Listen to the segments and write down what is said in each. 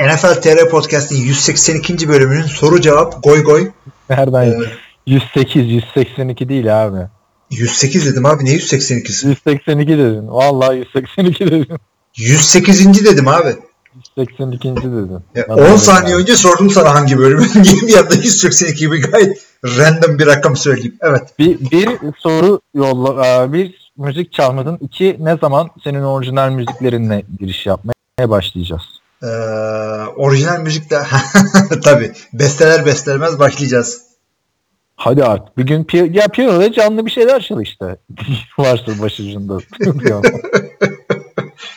NFL TR Podcast'in 182. bölümünün soru cevap goy goy. Nereden? Ee, 108, 182 değil abi. 108 dedim abi ne 182'si? 182 dedin. Vallahi 182 dedin. 108. dedim abi. 182. dedim. Ya, 10 saniye abi. önce sordum sana hangi bölümü. Niye bir anda 182 gibi gayet random bir rakam söyleyeyim. Evet. Bir, bir soru yolla, bir müzik çalmadın. İki ne zaman senin orijinal müziklerinle giriş yapmaya başlayacağız? Ee, orijinal müzikle tabi besteler bestelemez başlayacağız. Hadi artık bir gün pi- ya piyanoda canlı bir şeyler çal işte. Varsa başucunda.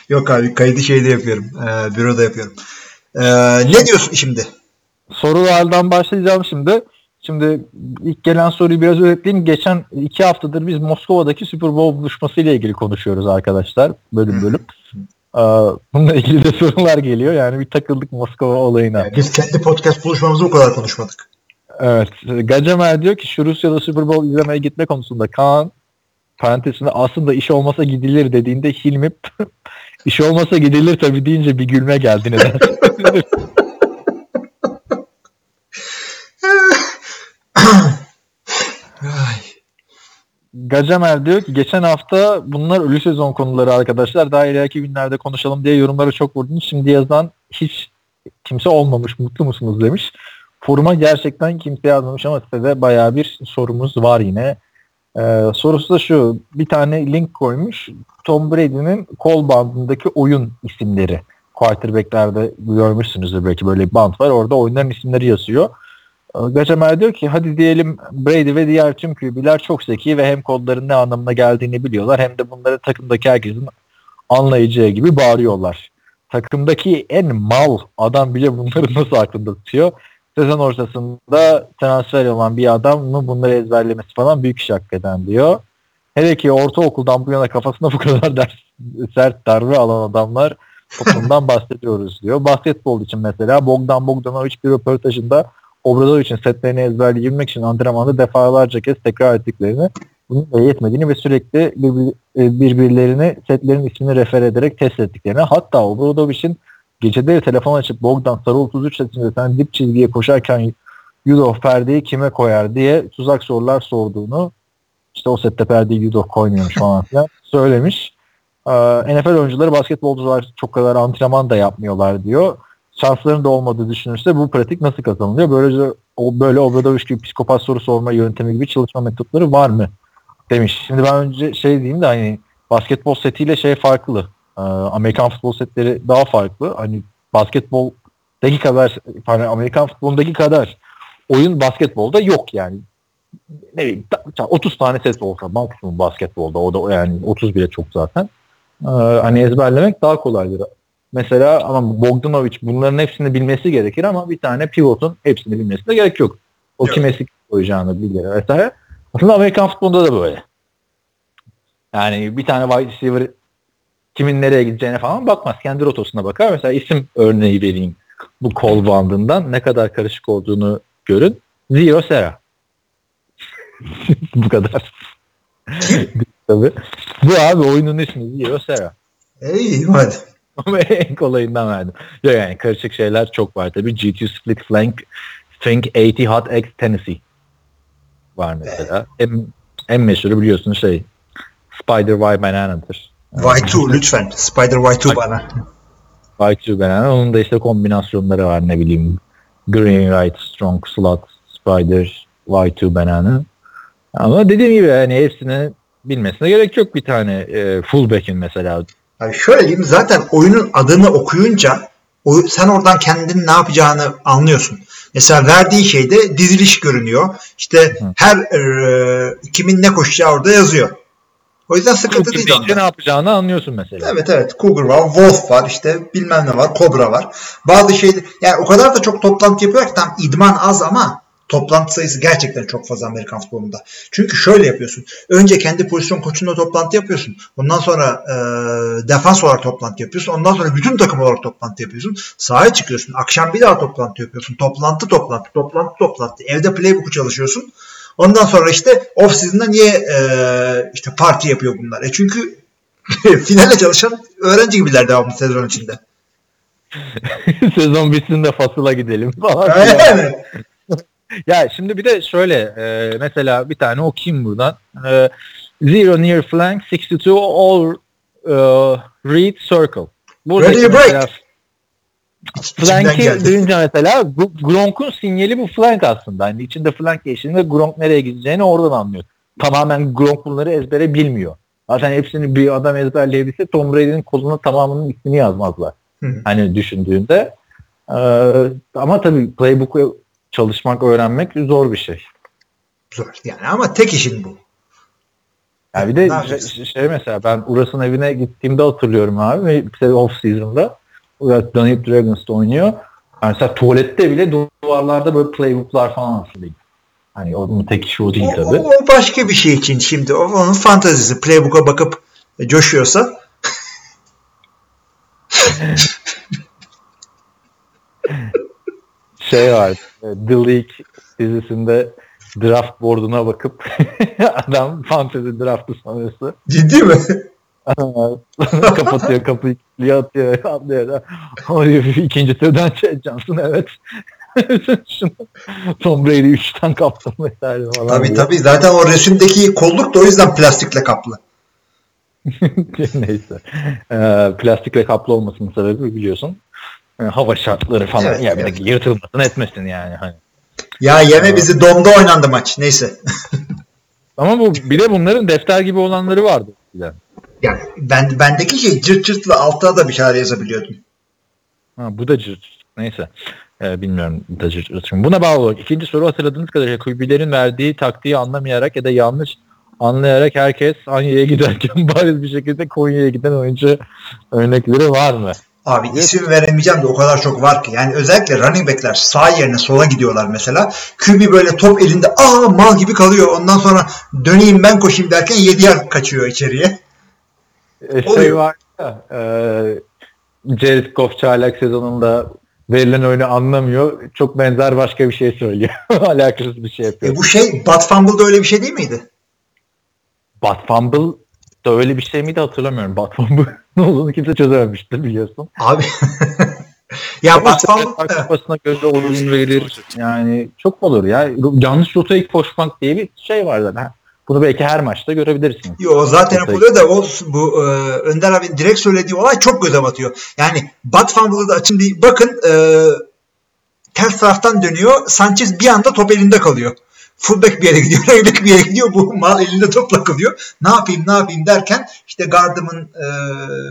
Yok abi kaydı şeyde yapıyorum. E, büroda yapıyorum. E, ne diyorsun şimdi? Sorulardan başlayacağım şimdi. Şimdi ilk gelen soruyu biraz özetleyeyim. Geçen iki haftadır biz Moskova'daki Super Bowl buluşması ile ilgili konuşuyoruz arkadaşlar. Bölüm bölüm. Bununla ilgili de sorular geliyor. Yani bir takıldık Moskova olayına. Yani biz kendi podcast buluşmamızı o kadar konuşmadık. Evet. Gacemer diyor ki şu Rusya'da Super Bowl izlemeye gitme konusunda Kaan parantezinde aslında iş olmasa gidilir dediğinde Hilmi iş olmasa gidilir tabii deyince bir gülme geldi neden? Gacemer diyor ki geçen hafta bunlar ölü sezon konuları arkadaşlar. Daha ileriki günlerde konuşalım diye yorumları çok vurdunuz. Şimdi yazan hiç kimse olmamış. Mutlu musunuz demiş. Foruma gerçekten kimse yazmamış ama size de bayağı bir sorumuz var yine. Ee, sorusu da şu. Bir tane link koymuş. Tom Brady'nin kol bandındaki oyun isimleri. Quarterback'lerde görmüşsünüzdür belki böyle bir band var. Orada oyunların isimleri yazıyor. Gacemer diyor ki hadi diyelim Brady ve diğer tüm QB'ler çok zeki ve hem kodların ne anlamına geldiğini biliyorlar hem de bunları takımdaki herkesin anlayacağı gibi bağırıyorlar. Takımdaki en mal adam bile bunları nasıl aklında tutuyor? sezon ortasında transfer olan bir adam mı bunları ezberlemesi falan büyük iş hakikaten diyor. Hele ki ortaokuldan bu yana kafasına bu kadar ders, sert darbe alan adamlar toplumdan bahsediyoruz diyor. Basketbol için mesela Bogdan Bogdanovic bir röportajında Obradovic'in setlerini ezberleyebilmek için antrenmanda defalarca kez tekrar ettiklerini bunun yetmediğini ve sürekli birbirlerini setlerin ismini refer ederek test ettiklerini hatta Obradovic'in Geceleri telefon açıp Bogdan sarı 33 setinde sen dip çizgiye koşarken Yudo perdeyi kime koyar diye tuzak sorular sorduğunu işte o sette perdeyi Yudo koymuyormuş falan filan söylemiş. NFL oyuncuları basketbolcular çok kadar antrenman da yapmıyorlar diyor. Şansların da olmadığı düşünürse bu pratik nasıl kazanılıyor? Böylece o böyle Obradoviç gibi psikopat soru sorma yöntemi gibi çalışma metotları var mı? Demiş. Şimdi ben önce şey diyeyim de hani basketbol setiyle şey farklı. Ee, Amerikan futbol setleri daha farklı. Hani basketboldaki kadar hani Amerikan futbolundaki kadar oyun basketbolda yok yani. Ne bileyim 30 tane set olsa maksimum basketbolda o da yani 30 bile çok zaten. Ee, hani ezberlemek daha kolaydır. Mesela ama Bogdanovic bunların hepsini bilmesi gerekir ama bir tane pivotun hepsini bilmesine gerek yok. O yok. kime koyacağını bilir vesaire. Aslında Amerikan futbolunda da böyle. Yani bir tane wide receiver kimin nereye gideceğine falan bakmaz. Kendi rotosuna bakar. Mesela isim örneği vereyim bu kol bandından ne kadar karışık olduğunu görün. Zio Sera. bu kadar. Tabii. Bu abi oyunun ismi Zio Sera. İyi hadi. Ama en kolayından verdim. Yok yani karışık şeyler çok var tabii. GT Split Flank String 80 Hot X Tennessee var mesela. En, en meşhuru biliyorsunuz şey Spider Y Banana'dır. Y2 lütfen. Spider Y2 bana. Y2 bana. Onun da işte kombinasyonları var ne bileyim. Green Right, Strong Slot, Spider, Y2 Banana. Ama dediğim gibi yani hepsini bilmesine gerek yok bir tane e, fullback'in mesela. Yani şöyle diyeyim zaten oyunun adını okuyunca o, sen oradan kendin ne yapacağını anlıyorsun. Mesela verdiği şeyde diziliş görünüyor. İşte Hı. her e, kimin ne koşacağı orada yazıyor. O yüzden sıkıntı değil onda. ne yapacağını anlıyorsun mesela. Evet evet. Cougar var, Wolf var, işte bilmem ne var, Cobra var. Bazı şey yani o kadar da çok toplantı yapıyorlar ki tam idman az ama toplantı sayısı gerçekten çok fazla Amerikan futbolunda. Çünkü şöyle yapıyorsun. Önce kendi pozisyon koçunla toplantı yapıyorsun. Ondan sonra e, defans olarak toplantı yapıyorsun. Ondan sonra bütün takım olarak toplantı yapıyorsun. Sahaya çıkıyorsun. Akşam bir daha toplantı yapıyorsun. Toplantı toplantı, toplantı toplantı. Evde playbook'u çalışıyorsun. Ondan sonra işte off season'da niye e, işte parti yapıyor bunlar? E çünkü finale çalışan öğrenci gibiler devamlı sezon içinde. Sezon bitsin de fasıla gidelim falan. Yani. Ya şimdi bir de şöyle e, mesela bir tane okuyayım buradan. E, zero near flank 62 all uh, read circle. Ready Buradaki break. mesela İçimden Flank'i duyunca mesela bu Gronk'un sinyali bu flank aslında. Hani içinde flank geçtiğinde Gronk nereye gideceğini oradan anlıyor. Tamamen Gronk bunları ezbere bilmiyor. Zaten hepsini bir adam ezberleyebilse Tom Brady'nin koluna tamamının ismini yazmazlar. Hı. Hani düşündüğünde. Ee, ama tabii playbook'u çalışmak, öğrenmek zor bir şey. Zor. Yani ama tek işin bu. Yani bir de şey, yapacaksın? şey mesela ben Uras'ın evine gittiğimde hatırlıyorum abi. Bir off season'da Uras Dungeons Dragons'ta oynuyor. Yani mesela tuvalette bile duvarlarda böyle playbook'lar falan asılı. Hani onun tek işi o değil O, tabii. o- o başka bir şey için şimdi. O, onun fantazisi. Playbook'a bakıp coşuyorsa Şey var. E, The League dizisinde draft board'una bakıp adam fantasy draftı sonrası ciddi mi? kapatıyor kapıyı kilitliyor atıyor atlıyor. Ama ikinci türden şey Johnson evet. Tom Brady 3'ten kaptım vesaire falan. tabii diyor. tabii. Zaten o resimdeki kolluk da o yüzden plastikle kaplı. Neyse. Ee, plastikle kaplı olmasının sebebi biliyorsun. E, hava şartları falan. Evet, ya bir evet. de yırtılmasın etmesin yani. Hani. Ya yeme bizi domda oynandı maç. Neyse. Ama bu bir de bunların defter gibi olanları vardı. eskiden. Yani ben, bendeki şey cırt cırtla altta da bir şeyler yazabiliyordum. Ha, bu da cırt. Neyse. Ee, bilmiyorum bu da cırt. cırt. Buna bağlı olarak ikinci soru hatırladığınız kadarıyla kulübelerin verdiği taktiği anlamayarak ya da yanlış anlayarak herkes Anya'ya giderken bariz bir şekilde Konya'ya giden oyuncu örnekleri var mı? Abi isim veremeyeceğim de o kadar çok var ki. Yani özellikle running backler sağ yerine sola gidiyorlar mesela. QB böyle top elinde aa mal gibi kalıyor. Ondan sonra döneyim ben koşayım derken 7 yer kaçıyor içeriye. E, şey Oluyor. var ya e, Jared Goff çaylak sezonunda verilen oyunu anlamıyor. Çok benzer başka bir şey söylüyor. Alakasız bir şey yapıyor. E bu şey Bat Fumble'da öyle bir şey değil miydi? Bat Fumble da öyle bir şey miydi hatırlamıyorum. Bat Fumble ne olduğunu kimse çözememiştir biliyorsun. Abi. ya Bat Ama Fumble işte kafasına göre oyun verir. Yani çok olur ya. Yanlış rotayı koşmak diye bir şey var zaten. Bunu belki her maçta görebilirsiniz. Yo zaten oluyor da o bu e, Önder abinin direkt söylediği olay çok göze batıyor. Yani Bat da açın bir bakın e, ters taraftan dönüyor. Sanchez bir anda top elinde kalıyor. Fullback bir yere gidiyor, running bir yere gidiyor. Bu mal elinde topla kalıyor. Ne yapayım ne yapayım derken işte gardımın e,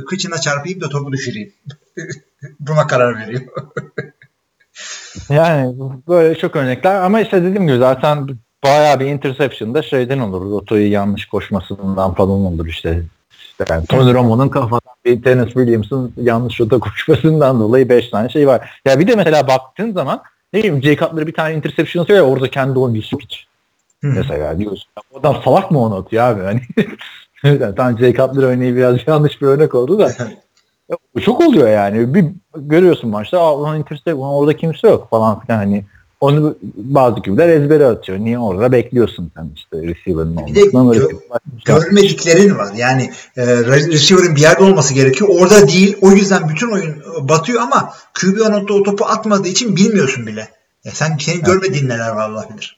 kıçına çarpayım da topu düşüreyim. Buna karar veriyor. Yani böyle çok örnekler ama işte dediğim gibi zaten bayağı bir interception da şeyden olur. Rotayı yanlış koşmasından falan olur işte. işte yani Tony Romo'nun kafadan bir Dennis Williams'ın yanlış rota koşmasından dolayı 5 tane şey var. Ya bir de mesela baktığın zaman ne bileyim Jay Cutler'ı bir tane interception atıyor ya orada kendi hiç. Hı. Mesela diyorsun. "Ya Bu adam salak mı onu atıyor abi? Hani yani tam Jay Cutler örneği biraz yanlış bir örnek oldu da. Çok oluyor yani. Bir görüyorsun maçta "Aa, ulan intercept, ulan orada kimse yok falan filan hani onu bazı kübler ezbere atıyor. Niye orada bekliyorsun sen işte receiver'ın Bir de gö- başka- görmediklerin var. Yani e, re- receiver'ın bir yerde olması gerekiyor. Orada değil. O yüzden bütün oyun e, batıyor ama QB o nokta o topu atmadığı için bilmiyorsun bile. Ya sen senin görmediğin neler var Allah bilir.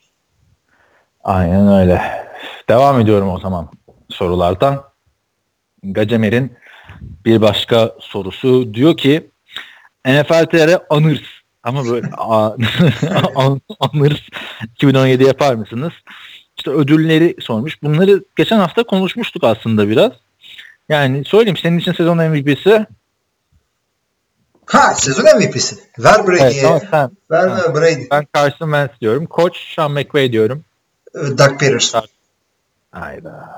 Aynen öyle. Devam ediyorum o zaman sorulardan. Gacemer'in bir başka sorusu diyor ki NFL TR anırs ama böyle a- an- anırs 2017 yapar mısınız? İşte ödülleri sormuş. Bunları geçen hafta konuşmuştuk aslında biraz. Yani söyleyeyim senin için sezon MVP'si. Ha sezon MVP'si. Ver Brady'ye. Evet, sen, ver ha. Brady. ben Carson Wentz diyorum. Koç Sean McVay diyorum. E, Doug Peterson. Hayda.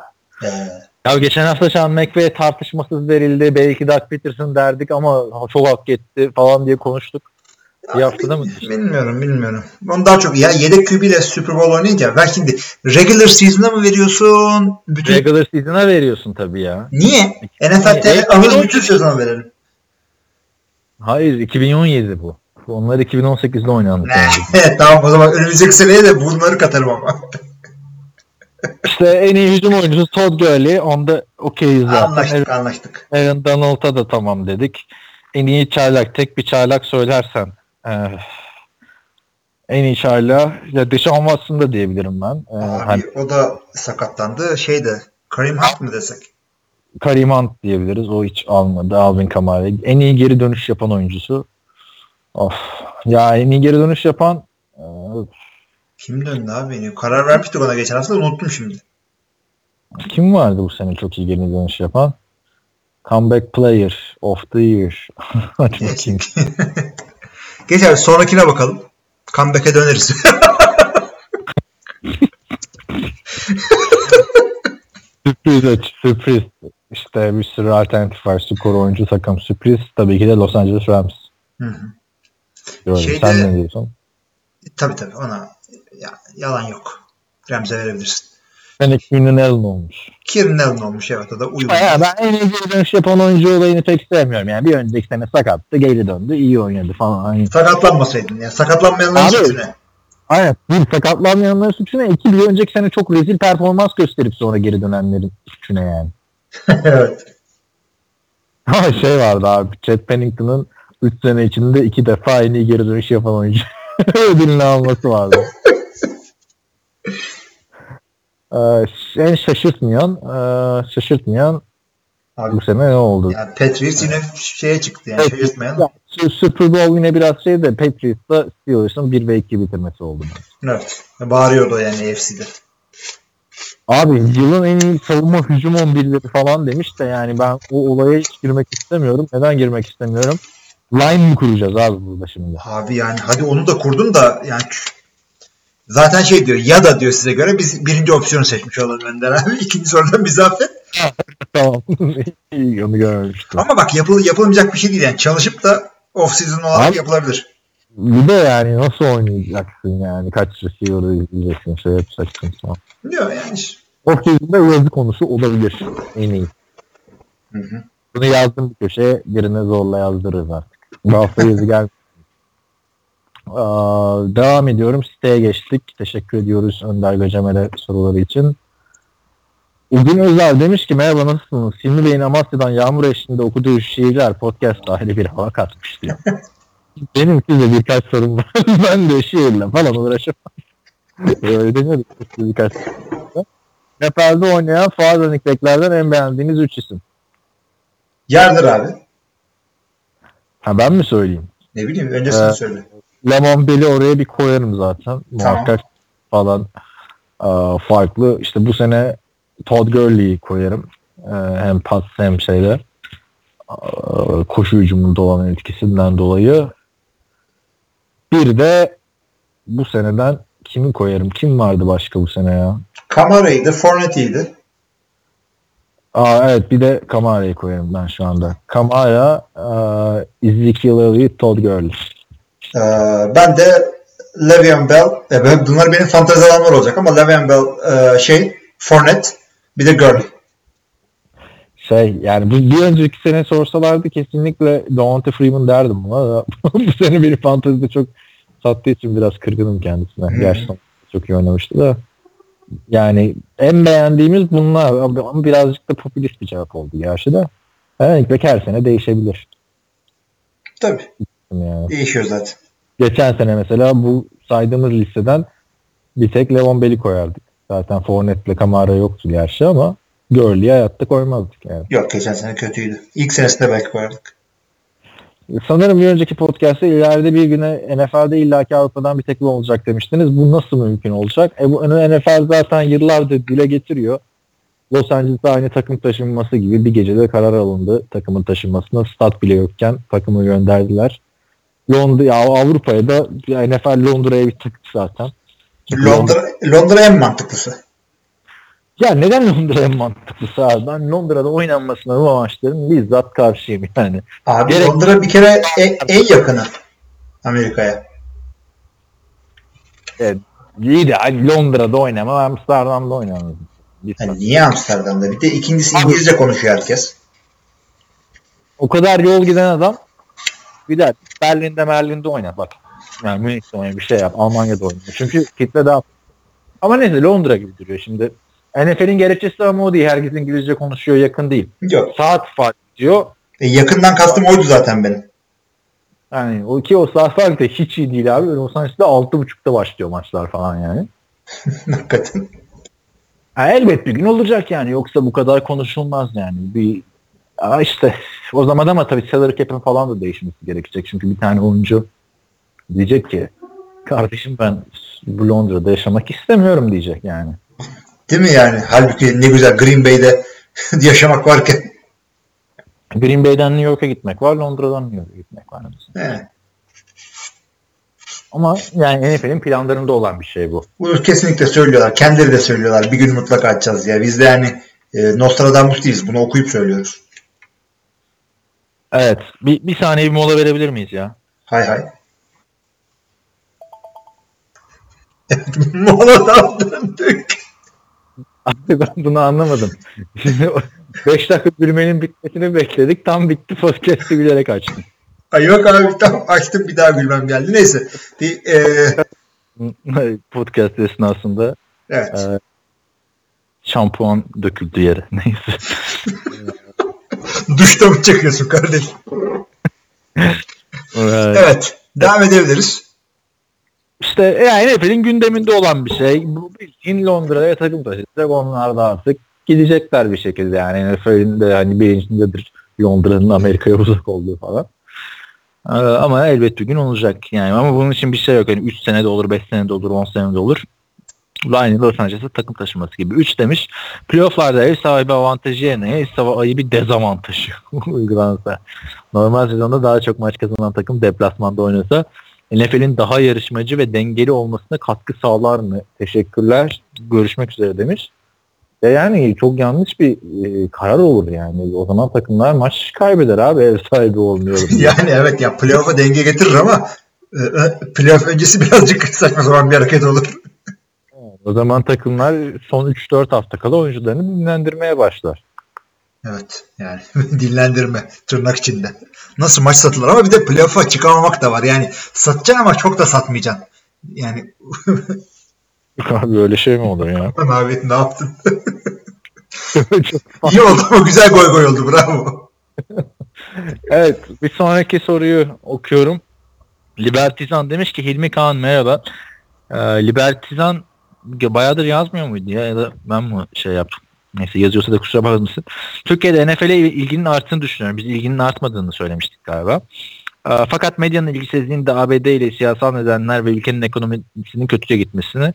E, Ya geçen hafta Sean McVay tartışmasız verildi. Belki Doug Peterson derdik ama çok hak etti falan diye konuştuk. Haftada mı? Bilmiyorum bilmiyorum. Onu daha çok ya yedek QB ile Super Bowl oynayınca ver şimdi regular season'a mı veriyorsun? Bütün Regular season'a veriyorsun tabii ya. Niye? NFL'de alır e, bütün sezona verelim. Hayır 2017 bu. Onlar 2018'de oynandı. Evet tamam o zaman önümüzdeki seneye de bunları katarım ama. işte en iyi hücum oyuncusu Todd Gurley. Onda okeyiz zaten. anlaştık anlaştık. Aaron Donald'a da tamam dedik. en iyi çaylak tek bir çaylak söylersen e, en iyi çaylağı ya Deshaun Watson da diyebilirim ben. E, Abi, hani, o da sakatlandı. Şeyde Karim Hunt mı desek? Karim Hunt diyebiliriz. O hiç almadı. Alvin Kamara. En iyi geri dönüş yapan oyuncusu. Of. Ya en iyi geri dönüş yapan e, Kim döndü abi beni? Karar vermiştik ona geçen hafta unuttum şimdi. kim vardı bu sene çok iyi geri dönüş yapan? Comeback Player of the Year. Hadi bakayım. Geç abi sonrakine bakalım. Comeback'e döneriz. sürpriz aç, sürpriz. İşte bir sürü alternatif var. Skor oyuncu takım sürpriz. Tabii ki de Los Angeles Rams. Hı. Şeyde- Sen ne diyorsun? tabii tabii ona ya, yalan yok. Remze verebilirsin. Green'in Allen olmuş. Kieran Allen olmuş evet o da uygun. Ya ben en iyi geri dönüş yapan oyuncu olayını pek sevmiyorum. Yani bir önceki sene sakattı, geri döndü, iyi oynadı falan. Hani, Sakatlanmasaydın ya. Sakatlanmayanların Abi- suçu ne? aynen. Bir sakatlanmayanların suçu ne? İki bir önceki sene çok rezil performans gösterip sonra geri dönenlerin suçu ne yani? evet. Ha şey vardı abi. Chad Pennington'ın 3 sene içinde iki defa en iyi geri dönüş yapan oyuncu ödülünü alması vardı. Ee, en şaşırtmayan, e, şaşırtmayan Abi, bu sene ne oldu? yani Patriots yine şeye çıktı yani Evet. şaşırtmayan. Ya, Super Bowl yine biraz şey de Patriots'ta Steelers'ın 1 ve 2 bitirmesi oldu. Evet. Bağırıyordu yani AFC'de. Abi yılın en iyi savunma hücum 11'leri falan demiş de yani ben o olaya hiç girmek istemiyorum. Neden girmek istemiyorum? Line mi kuracağız abi burada şimdi? Abi yani hadi onu da kurdun da yani zaten şey diyor ya da diyor size göre biz birinci opsiyonu seçmiş olalım Önder abi. İkinci sorudan bizi affet. tamam. İyi onu görmüştüm. Ama bak yapıl yapılmayacak bir şey değil yani. Çalışıp da off season olarak Abi- yapılabilir. Bir de yani nasıl oynayacaksın yani? Kaç receiver'ı izleyeceksin, şey yapacaksın falan. Diyor yani. iş- O yüzden yazı konusu olabilir. En iyi. Hı hı. Bunu yazdım bir köşeye birine zorla yazdırırız artık. Bu hafta yazı gel. Devam ediyorum. Siteye geçtik. Teşekkür ediyoruz Önder Göcemel'e soruları için. Ugün Özel demiş ki merhaba nasılsınız? Hilmi Bey'in Amasya'dan yağmur eşliğinde okuduğu şiirler podcast dahili bir hava katmış diyor. Benim size birkaç sorum var. ben de şiirle falan uğraşamam. Öyle deniyor. Birkaç Nepal'de oynayan Fuat Örneklerden en beğendiğiniz 3 isim. Yardır abi. Ha ben mi söyleyeyim? Ne bileyim öncesini Ee, söyle. Lemon Bell'i oraya bir koyarım zaten. Muhakkak falan aa, farklı. İşte bu sene Todd Gurley'i koyarım. Ee, hem pas hem şeyde aa, koşu hücumunda olan etkisinden dolayı. Bir de bu seneden kimi koyarım? Kim vardı başka bu sene ya? Kamara'ydı, Fournette'ydi. Aa, evet bir de Kamara'yı koyarım ben şu anda. Kamara, aa, Ezekiel Elliott, Todd Gurley. Ee, ben de Le'Veon Bell. E, bunlar benim fantezi alanlar olacak ama Le'Veon Bell e, şey Fournette bir de Gurley. Şey yani bu bir önceki sene sorsalardı kesinlikle Devonta Freeman derdim buna bu sene beni fantezide çok sattığı için biraz kırgınım kendisine. Hmm. Gerçekten çok iyi oynamıştı da. Yani en beğendiğimiz bunlar ama birazcık da popülist bir cevap oldu gerçi de. Running her sene değişebilir. Tabii. Yani. Değişiyor zaten. Geçen sene mesela bu saydığımız listeden bir tek Levon Bell'i koyardık. Zaten Fournette'le Kamara yoktu gerçi ama Gurley'i hayatta koymazdık yani. Yok geçen sene kötüydü. İlk senesinde belki koyardık. Sanırım bir önceki podcast'te ileride bir güne NFL'de illaki Avrupa'dan bir tekli olacak demiştiniz. Bu nasıl mümkün olacak? E bu NFL zaten yıllardır dile getiriyor. Los Angeles'ta aynı takım taşınması gibi bir gecede karar alındı takımın taşınmasına. Stat bile yokken takımı gönderdiler. Londra, ya Avrupa'ya da NFL Londra'ya bir tıktı zaten. Londra, Londra en mantıklısı. Ya neden Londra en mantıklısı abi? Ben Londra'da oynanmasına bu maçların bizzat karşıyım yani. Abi Gerek- Londra bir kere en, en yakını Amerika'ya. Evet, iyi de hani Londra'da oynama, Amsterdam'da oynama. Bir Yani niye Amsterdam'da? Bir de ikincisi İngilizce konuşuyor herkes. O kadar yol giden adam bir de Berlin'de Berlin'de oynar bak. Yani Münih'te oynar bir şey yap. Almanya'da oynar. Çünkü kitle daha ama neyse Londra gibi duruyor şimdi. NFL'in gerekçesi ama o değil. Herkes İngilizce konuşuyor yakın değil. Yok. Saat fark diyor. E, yakından kastım oydu zaten benim. Yani o ki o saat de hiç iyi değil abi. Los Angeles'te 6.30'da başlıyor maçlar falan yani. Hakikaten. Ha, elbet bir gün olacak yani. Yoksa bu kadar konuşulmaz yani. Bir Aa işte o zaman ama tabii salary cap'in falan da değişmesi gerekecek. Çünkü bir tane oyuncu diyecek ki kardeşim ben Londra'da yaşamak istemiyorum diyecek yani. Değil mi yani? Halbuki ne güzel Green Bay'de yaşamak varken. Green Bay'den New York'a gitmek var, Londra'dan New York'a gitmek var. He. Ama yani NFL'in planlarında olan bir şey bu. Bunu kesinlikle söylüyorlar. Kendileri de söylüyorlar. Bir gün mutlaka açacağız ya. Biz de yani e, Nostradamus değiliz. Bunu okuyup söylüyoruz. Evet. Bir, bir saniye bir mola verebilir miyiz ya? Hay hay. Moladan döndük. Abi ben bunu anlamadım. Şimdi 5 dakika gülmenin bitmesini bekledik. Tam bitti podcast'ı gülerek açtım. Ay yok abi tam açtım bir daha gülmem geldi. Neyse. Bir, e, Podcast esnasında evet. e, şampuan döküldü yere. Neyse. Duşta mı çekiyorsun kardeşim? Evet. Evet. Devam edebiliriz. İşte yani NFL'in gündeminde olan bir şey. Bu bildiğin Londra'ya takım taşıyacak. Onlar da artık gidecekler bir şekilde yani. NFL'in de hani bilincindedir Londra'nın Amerika'ya uzak olduğu falan. Ee, ama elbet bir gün olacak yani. Ama bunun için bir şey yok. Yani 3 senede olur, 5 senede olur, 10 senede olur. Aynı Los Angeles'ı takım taşıması gibi. 3 demiş. Playoff'larda ev sahibi avantajı yerine ev sahibi dezavantajı uygulansa. Normal sezonda daha çok maç kazanan takım deplasmanda oynasa NFL'in daha yarışmacı ve dengeli olmasına katkı sağlar mı? Teşekkürler. Görüşmek üzere demiş. Ya yani çok yanlış bir e, karar olur yani. O zaman takımlar maç kaybeder abi ev sahibi olmuyor. yani evet ya playoff'a denge getirir ama e, e, playoff öncesi birazcık saçma sapan bir hareket olur. O zaman takımlar son 3-4 hafta kala oyuncularını dinlendirmeye başlar. Evet yani dinlendirme tırnak içinde. Nasıl maç satılır ama bir de playoff'a çıkamamak da var. Yani satacaksın ama çok da satmayacaksın. Yani Abi öyle şey mi olur ya? abi ne yaptın? İyi oldu ama güzel goy goy oldu bravo. evet bir sonraki soruyu okuyorum. Libertizan demiş ki Hilmi Kaan merhaba. Ee, Libertizan bayağıdır yazmıyor muydu ya ya da ben mi şey yaptım? Neyse yazıyorsa da kusura bakmasın. Türkiye'de NFL'e ilginin arttığını düşünüyorum. Biz ilginin artmadığını söylemiştik galiba. Ee, fakat medyanın ilgisizliğinin de ABD ile siyasal nedenler ve ülkenin ekonomisinin kötüye gitmesini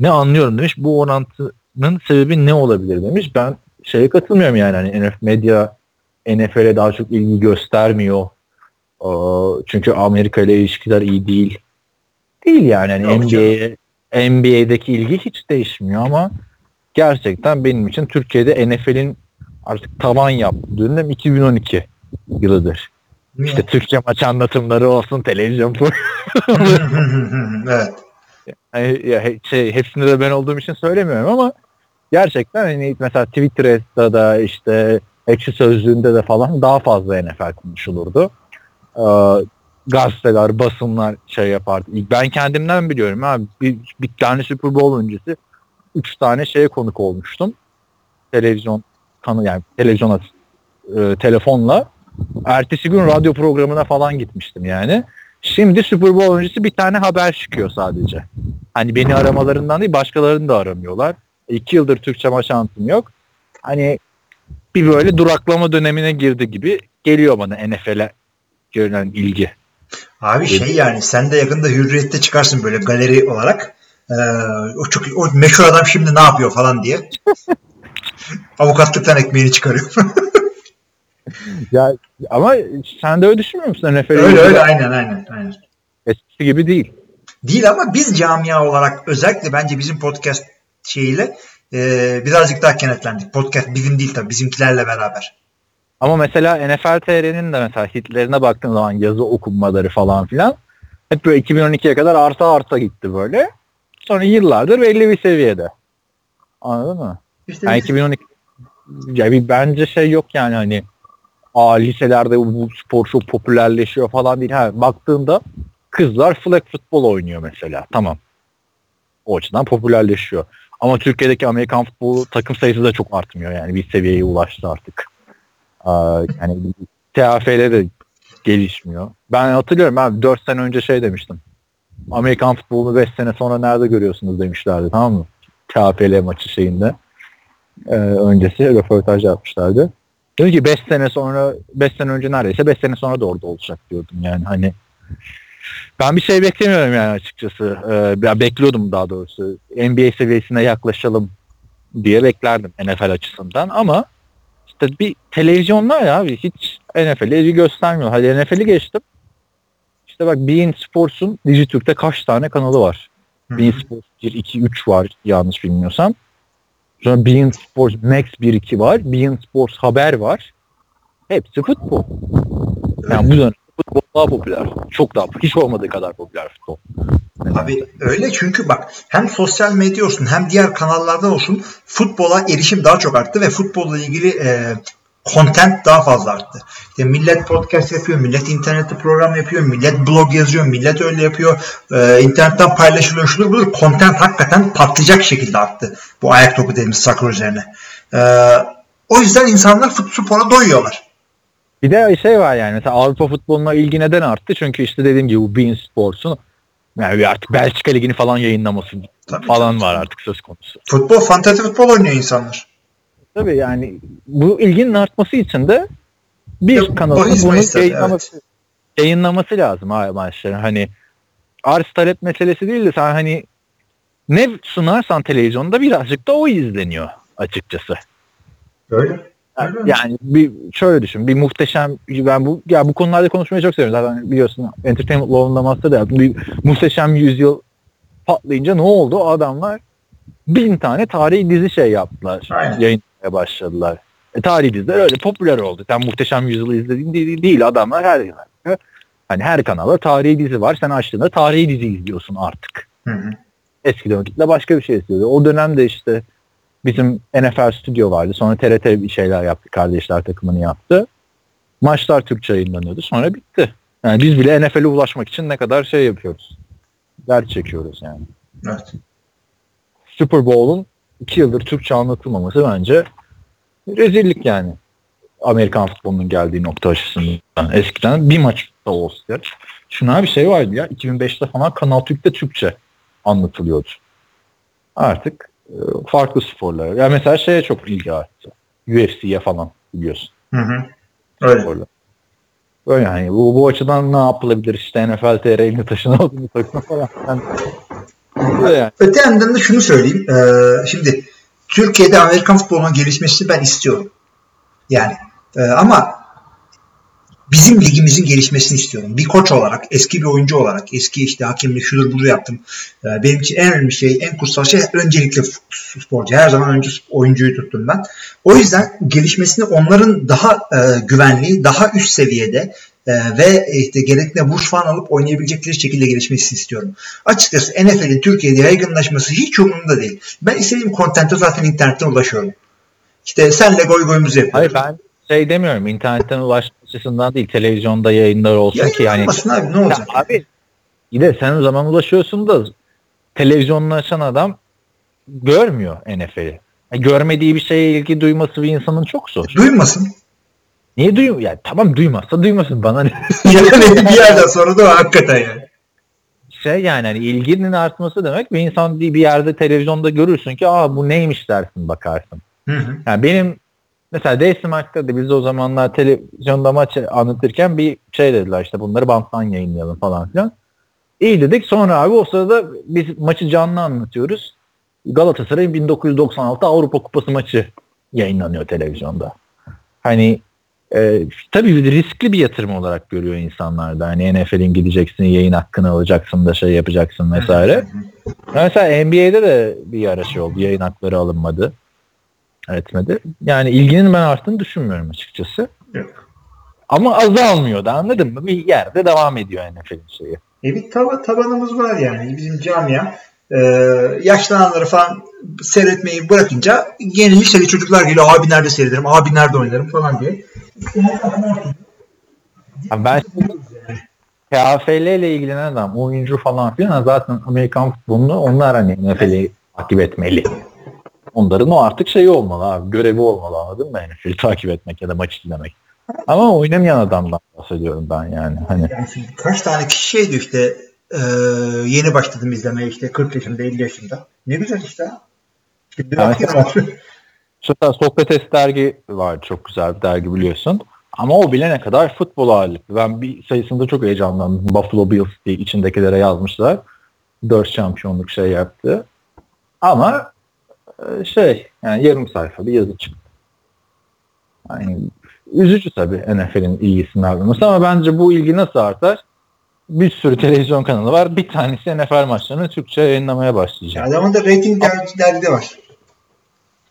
ne anlıyorum demiş. Bu orantının sebebi ne olabilir demiş. Ben şeye katılmıyorum yani hani NF medya NFL'e daha çok ilgi göstermiyor. Ee, çünkü Amerika ile ilişkiler iyi değil. Değil yani hani NBA'ye NBA'deki ilgi hiç değişmiyor ama gerçekten benim için Türkiye'de NFL'in artık tavan yaptığı dönem 2012 yılıdır. Niye? İşte Türkçe maç anlatımları olsun, televizyon evet. Yani, ya, şey, hepsinde de ben olduğum için söylemiyorum ama gerçekten hani mesela Twitter'da da işte ekşi sözlüğünde de falan daha fazla NFL konuşulurdu. Ee, gazeteler, basınlar şey yapardı. Ben kendimden biliyorum abi. Bir, bir tane Super Bowl öncesi üç tane şeye konuk olmuştum. Televizyon kanı yani televizyona e, telefonla. Ertesi gün radyo programına falan gitmiştim yani. Şimdi Super Bowl öncesi bir tane haber çıkıyor sadece. Hani beni aramalarından değil başkalarını da aramıyorlar. İki yıldır Türkçe anlatım yok. Hani bir böyle duraklama dönemine girdi gibi geliyor bana NFL'e görülen ilgi. Abi şey yani sen de yakında hürriyette çıkarsın böyle galeri olarak. Ee, o çok o meşhur adam şimdi ne yapıyor falan diye. Avukatlıktan ekmeğini çıkarıyor. ya ama sen de öyle düşünmüyor musun NFL'e? Öyle öyle aynen aynen aynen. Eskisi gibi değil. Değil ama biz camia olarak özellikle bence bizim podcast şeyiyle e, birazcık daha kenetlendik. Podcast bizim değil tabii bizimkilerle beraber. Ama mesela NFL TR'nin de mesela hitlerine baktığın zaman yazı okunmaları falan filan hep böyle 2012'ye kadar arta arta gitti böyle. Sonra yıllardır belli bir seviyede. Anladın mı? İşte yani 2012 ya bir bence şey yok yani hani aa liselerde bu spor çok popülerleşiyor falan değil. Ha, baktığında kızlar flag futbol oynuyor mesela. Tamam. O açıdan popülerleşiyor. Ama Türkiye'deki Amerikan futbolu takım sayısı da çok artmıyor yani bir seviyeye ulaştı artık. Yani de gelişmiyor. Ben hatırlıyorum abi 4 sene önce şey demiştim. Amerikan futbolunu 5 sene sonra nerede görüyorsunuz demişlerdi tamam mı? TFL maçı şeyinde. Ee, öncesi röportaj yapmışlardı. Dedim ki 5 sene sonra 5 sene önce neredeyse 5 sene sonra da orada olacak diyordum yani hani ben bir şey beklemiyorum yani açıkçası. Ee, bekliyordum daha doğrusu. NBA seviyesine yaklaşalım diye beklerdim NFL açısından ama işte bir televizyonlar ya abi hiç NFL'i göstermiyor. Hadi NFL'i geçtim. İşte bak Bein Sports'un Dijitürk'te kaç tane kanalı var? Hı. Bein Sports 1, 2, 3 var yanlış bilmiyorsam. Sonra Bein Sports Max 1, 2 var. Bein Sports Haber var. Hepsi futbol. Yani bu dönem futbol daha popüler. Çok daha hiç olmadığı kadar popüler futbol. Abi öyle çünkü bak hem sosyal medya olsun hem diğer kanallardan olsun futbola erişim daha çok arttı ve futbolla ilgili e, content daha fazla arttı. İşte millet podcast yapıyor, millet internette program yapıyor, millet blog yazıyor, millet öyle yapıyor. E, internetten paylaşılıyor şudur budur. Content hakikaten patlayacak şekilde arttı. Bu ayak topu dediğimiz soccer üzerine. E, o yüzden insanlar fut spora doyuyorlar. Bir de şey var yani mesela Avrupa futboluna ilgi neden arttı? Çünkü işte dediğim gibi bu Bein Sports'un yani artık Belçika Ligi'ni falan yayınlaması tabii, falan tabii. var artık söz konusu. Futbol, fantasy futbol oynuyor insanlar. Tabii yani bu ilginin artması için de bir ya, kanalın bunu ister, yayınlaması, evet. yayınlaması lazım abi maçları. Hani arz talep meselesi değil de sen hani ne sunarsan televizyonda birazcık da o izleniyor açıkçası. Öyle. Yani, bir şöyle düşün. Bir muhteşem ben bu ya bu konularda konuşmayı çok seviyorum. Zaten biliyorsun Entertainment Law'unda master da bir muhteşem yüzyıl patlayınca ne oldu? O adamlar bin tane tarihi dizi şey yaptılar. Aynen. Yayınlamaya başladılar. E, tarihi diziler öyle popüler oldu. Sen muhteşem yüzyılı izlediğin değil, değil adamlar her hani her kanalda tarihi dizi var. Sen açtığında tarihi dizi izliyorsun artık. Hı hı. Eskiden vakitle başka bir şey izliyordu. O dönemde işte Bizim NFL stüdyo vardı. Sonra TRT bir şeyler yaptı. Kardeşler takımını yaptı. Maçlar Türkçe yayınlanıyordu. Sonra bitti. Yani biz bile NFL'e ulaşmak için ne kadar şey yapıyoruz. Dert çekiyoruz yani. Evet. Super Bowl'un iki yıldır Türkçe anlatılmaması bence rezillik yani. Amerikan futbolunun geldiği nokta açısından. Eskiden bir maçta olsa şuna bir şey vardı ya 2005'te falan Kanal Türk'te Türkçe anlatılıyordu. Artık farklı sporlara. Yani mesela şeye çok ilgi arttı. UFC'ye falan biliyorsun. Hı hı. Öyle. Sporlar. Böyle yani bu, bu açıdan ne yapılabilir işte NFL TR elini taşına aldığını takma falan. Yani, yani. Öte yandan da şunu söyleyeyim. Ee, şimdi Türkiye'de Amerikan futbolunun gelişmesini ben istiyorum. Yani e, ama bizim ligimizin gelişmesini istiyorum. Bir koç olarak, eski bir oyuncu olarak, eski işte hakemlik şudur budur yaptım. Ee, benim için en önemli şey, en kutsal şey öncelikle sporcu. Her zaman önce oyuncuyu tuttum ben. O yüzden gelişmesini onların daha e, güvenli, daha üst seviyede e, ve işte gerekli burs falan alıp oynayabilecekleri şekilde gelişmesini istiyorum. Açıkçası NFL'in Türkiye'de yaygınlaşması hiç umurumda değil. Ben istediğim kontente zaten internetten ulaşıyorum. İşte senle goy goyumuzu yapıyoruz. Hayır ben şey demiyorum internetten ulaşma açısından değil televizyonda yayınlar olsun ki yani. abi ne olacak? Ya abi yine sen o zaman ulaşıyorsun da televizyonlaşan adam görmüyor NFL'i. Yani görmediği bir şeye ilgi duyması bir insanın çok zor. Duymasın. Niye duymuyor? Yani tamam duymazsa duymasın bana ne? yani bir yerden sonra da hakikaten yani. Şey yani hani ilginin artması demek bir insan bir yerde televizyonda görürsün ki aa bu neymiş dersin bakarsın. Hı hı. Yani benim mesela Daisy Maç'ta da biz o zamanlar televizyonda maç anlatırken bir şey dediler işte bunları banttan yayınlayalım falan filan. İyi dedik. Sonra abi o sırada biz maçı canlı anlatıyoruz. Galatasaray'ın 1996 Avrupa Kupası maçı yayınlanıyor televizyonda. Hani e, tabii riskli bir yatırım olarak görüyor insanlar da. Hani NFL'in gideceksin, yayın hakkını alacaksın da şey yapacaksın vesaire. Mesela NBA'de de bir ara şey oldu. Yayın hakları alınmadı etmedi. Yani ilginin ben arttığını düşünmüyorum açıkçası. Yok. Ama azalmıyor da anladın mı? Bir yerde devam ediyor NFL'in şeyi. E bir taba, tabanımız var yani bizim camia. Ee, yaşlananları falan seyretmeyi bırakınca yeni liseli çocuklar geliyor. Abi nerede seyrederim, abi nerede oynarım falan diye. ben KFL ile ilgilenen adam, oyuncu falan filan zaten Amerikan futbolunu onlar hani NFL'i takip etmeli. Onların o artık şeyi olmalı abi. Görevi olmalı anladın mı? Yani takip etmek ya da maç izlemek. Ama oynamayan adamdan bahsediyorum ben yani. Hani Yani şimdi kaç tane kişi şeydi işte e, yeni başladım izlemeye işte 40 yaşında 50 yaşında. Ne güzel işte. Şimdi bakıyorum. Mesela Sokrates dergi var çok güzel bir dergi biliyorsun. Ama o bile ne kadar futbol ağırlıklı. Ben bir sayısında çok heyecanlandım. Buffalo Bills diye içindekilere yazmışlar. 4 şampiyonluk şey yaptı. Ama şey yani yarım sayfa bir yazı çıktı. Yani üzücü tabii NFL'in ilgisinin artması ama bence bu ilgi nasıl artar? Bir sürü televizyon kanalı var. Bir tanesi NFL maçlarını Türkçe yayınlamaya başlayacak. Adamın da rating der- derdi var.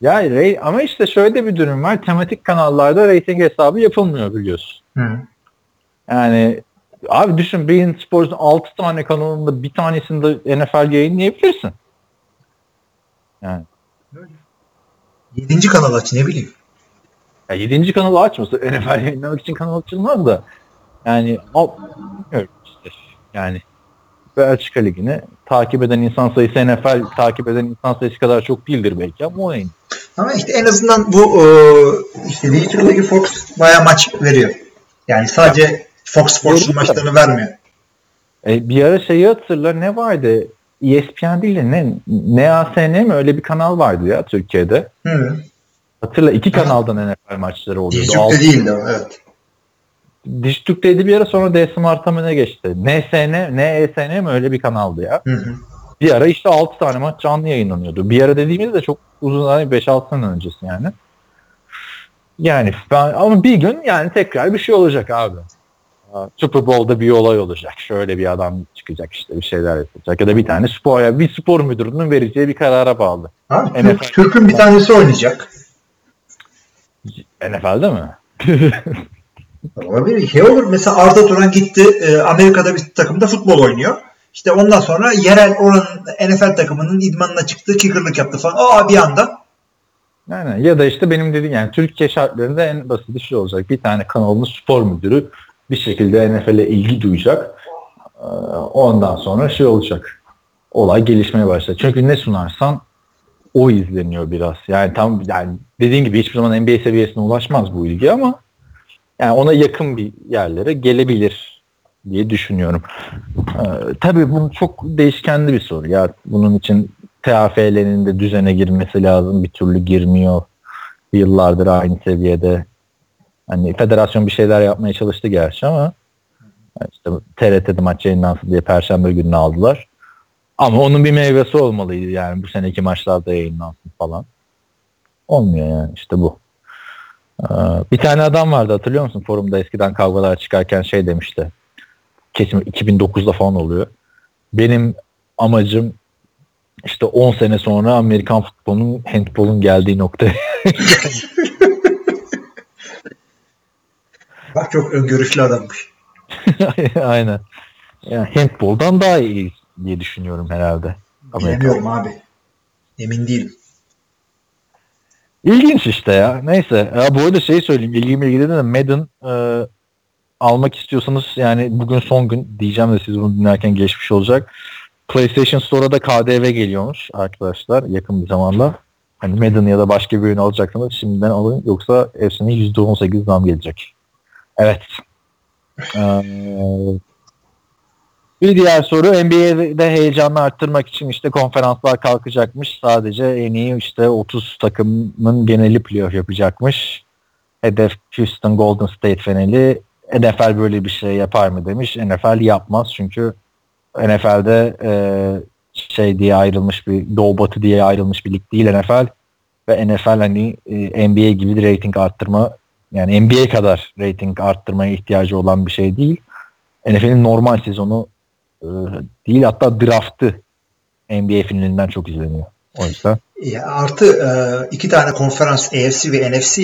Ya ama işte şöyle de bir durum var. Tematik kanallarda rating hesabı yapılmıyor biliyorsun. Hı. Yani abi düşün Bein Sports'un 6 tane kanalında bir tanesinde NFL yayınlayabilirsin. Yani Yedinci kanal aç ne bileyim. ya 7. kanalı açması NFL yayınlamak için kanal açılmaz da yani o bilmiyorum işte. Yani Belçika Ligi'ni takip eden insan sayısı NFL takip eden insan sayısı kadar çok değildir belki ama o yayın. Ama işte en azından bu e, işte Digital Ligi Fox bayağı maç veriyor. Yani sadece Fox Sports'un maçlarını vermiyor. E, bir ara şeyi hatırla ne vardı? ESPN değil de ne NASN mi öyle bir kanal vardı ya Türkiye'de. Hı. Hatırla iki kanaldan NFL maçları oluyordu. Dijitürk'te değildi evet. Dijitürk'teydi bir ara sonra D Smart'a mı ne geçti? NSN, NESN mi öyle bir kanaldı ya. Hı hı. Bir ara işte 6 tane maç canlı yayınlanıyordu. Bir ara dediğimiz de çok uzun hani 5-6 sene öncesi yani. Yani ben ama bir gün yani tekrar bir şey olacak abi. Super Bowl'da bir olay olacak. Şöyle bir adam çıkacak işte bir şeyler yapacak. Ya da bir tane spor ya bir spor müdürünün vereceği bir karara bağlı. Ha. Türk, Türk'ün bir tanesi oynayacak. NFL'de mi? Olabilir. Şey olur mesela Arda Turan gitti e, Amerika'da bir takımda futbol oynuyor. İşte ondan sonra yerel oranın NFL takımının idmanına çıktı, kickerlık yaptı falan. Aa bir anda. Yani ya da işte benim dediğim yani Türkiye şartlarında en basit şey olacak. Bir tane kanalın spor müdürü bir şekilde NFL'e ilgi duyacak. Ee, Ondan sonra şey olacak. Olay gelişmeye başlayacak. Çünkü ne sunarsan o izleniyor biraz. Yani tam yani dediğin gibi hiçbir zaman NBA seviyesine ulaşmaz bu ilgi ama yani ona yakın bir yerlere gelebilir diye düşünüyorum. Ee, tabii bu çok değişkenli bir soru. Ya bunun için TAFL'nin de düzene girmesi lazım. Bir türlü girmiyor. Yıllardır aynı seviyede. Hani federasyon bir şeyler yapmaya çalıştı gerçi ama işte TRT'de maç yayınlansın diye perşembe gününü aldılar. Ama onun bir meyvesi olmalıydı yani bu seneki maçlarda yayınlansın falan. Olmuyor yani işte bu. Ee, bir tane adam vardı hatırlıyor musun forumda eskiden kavgalar çıkarken şey demişti. Kesin 2009'da falan oluyor. Benim amacım işte 10 sene sonra Amerikan futbolunun handbolun geldiği noktaya. Bak çok öngörüşlü adammış. Aynen. Yani handboldan daha iyi diye düşünüyorum herhalde. Amerika. Bilemiyorum abi. Emin değilim. İlginç işte ya. Neyse. Ya bu arada şey söyleyeyim. İlgimi ilgili de Madden e, almak istiyorsanız yani bugün son gün diyeceğim de siz bunu dinlerken geçmiş olacak. PlayStation Store'a da KDV geliyormuş arkadaşlar yakın bir zamanda. Hani Madden ya da başka bir oyun alacaksanız şimdiden alın yoksa hepsine %18 zam gelecek. Evet. Ee, bir diğer soru NBA'de heyecanını arttırmak için işte konferanslar kalkacakmış. Sadece en iyi işte 30 takımın geneli playoff yapacakmış. Hedef Houston Golden State finali. NFL böyle bir şey yapar mı demiş. NFL yapmaz çünkü NFL'de e, şey diye ayrılmış bir Doğu Batı diye ayrılmış bir lig değil NFL ve NFL hani e, NBA gibi bir rating arttırma yani NBA kadar rating arttırmaya ihtiyacı olan bir şey değil. NFL'in normal sezonu e, değil hatta draftı NBA finalinden çok izleniyor. O yüzden. Ya artı e, iki tane konferans AFC ve NFC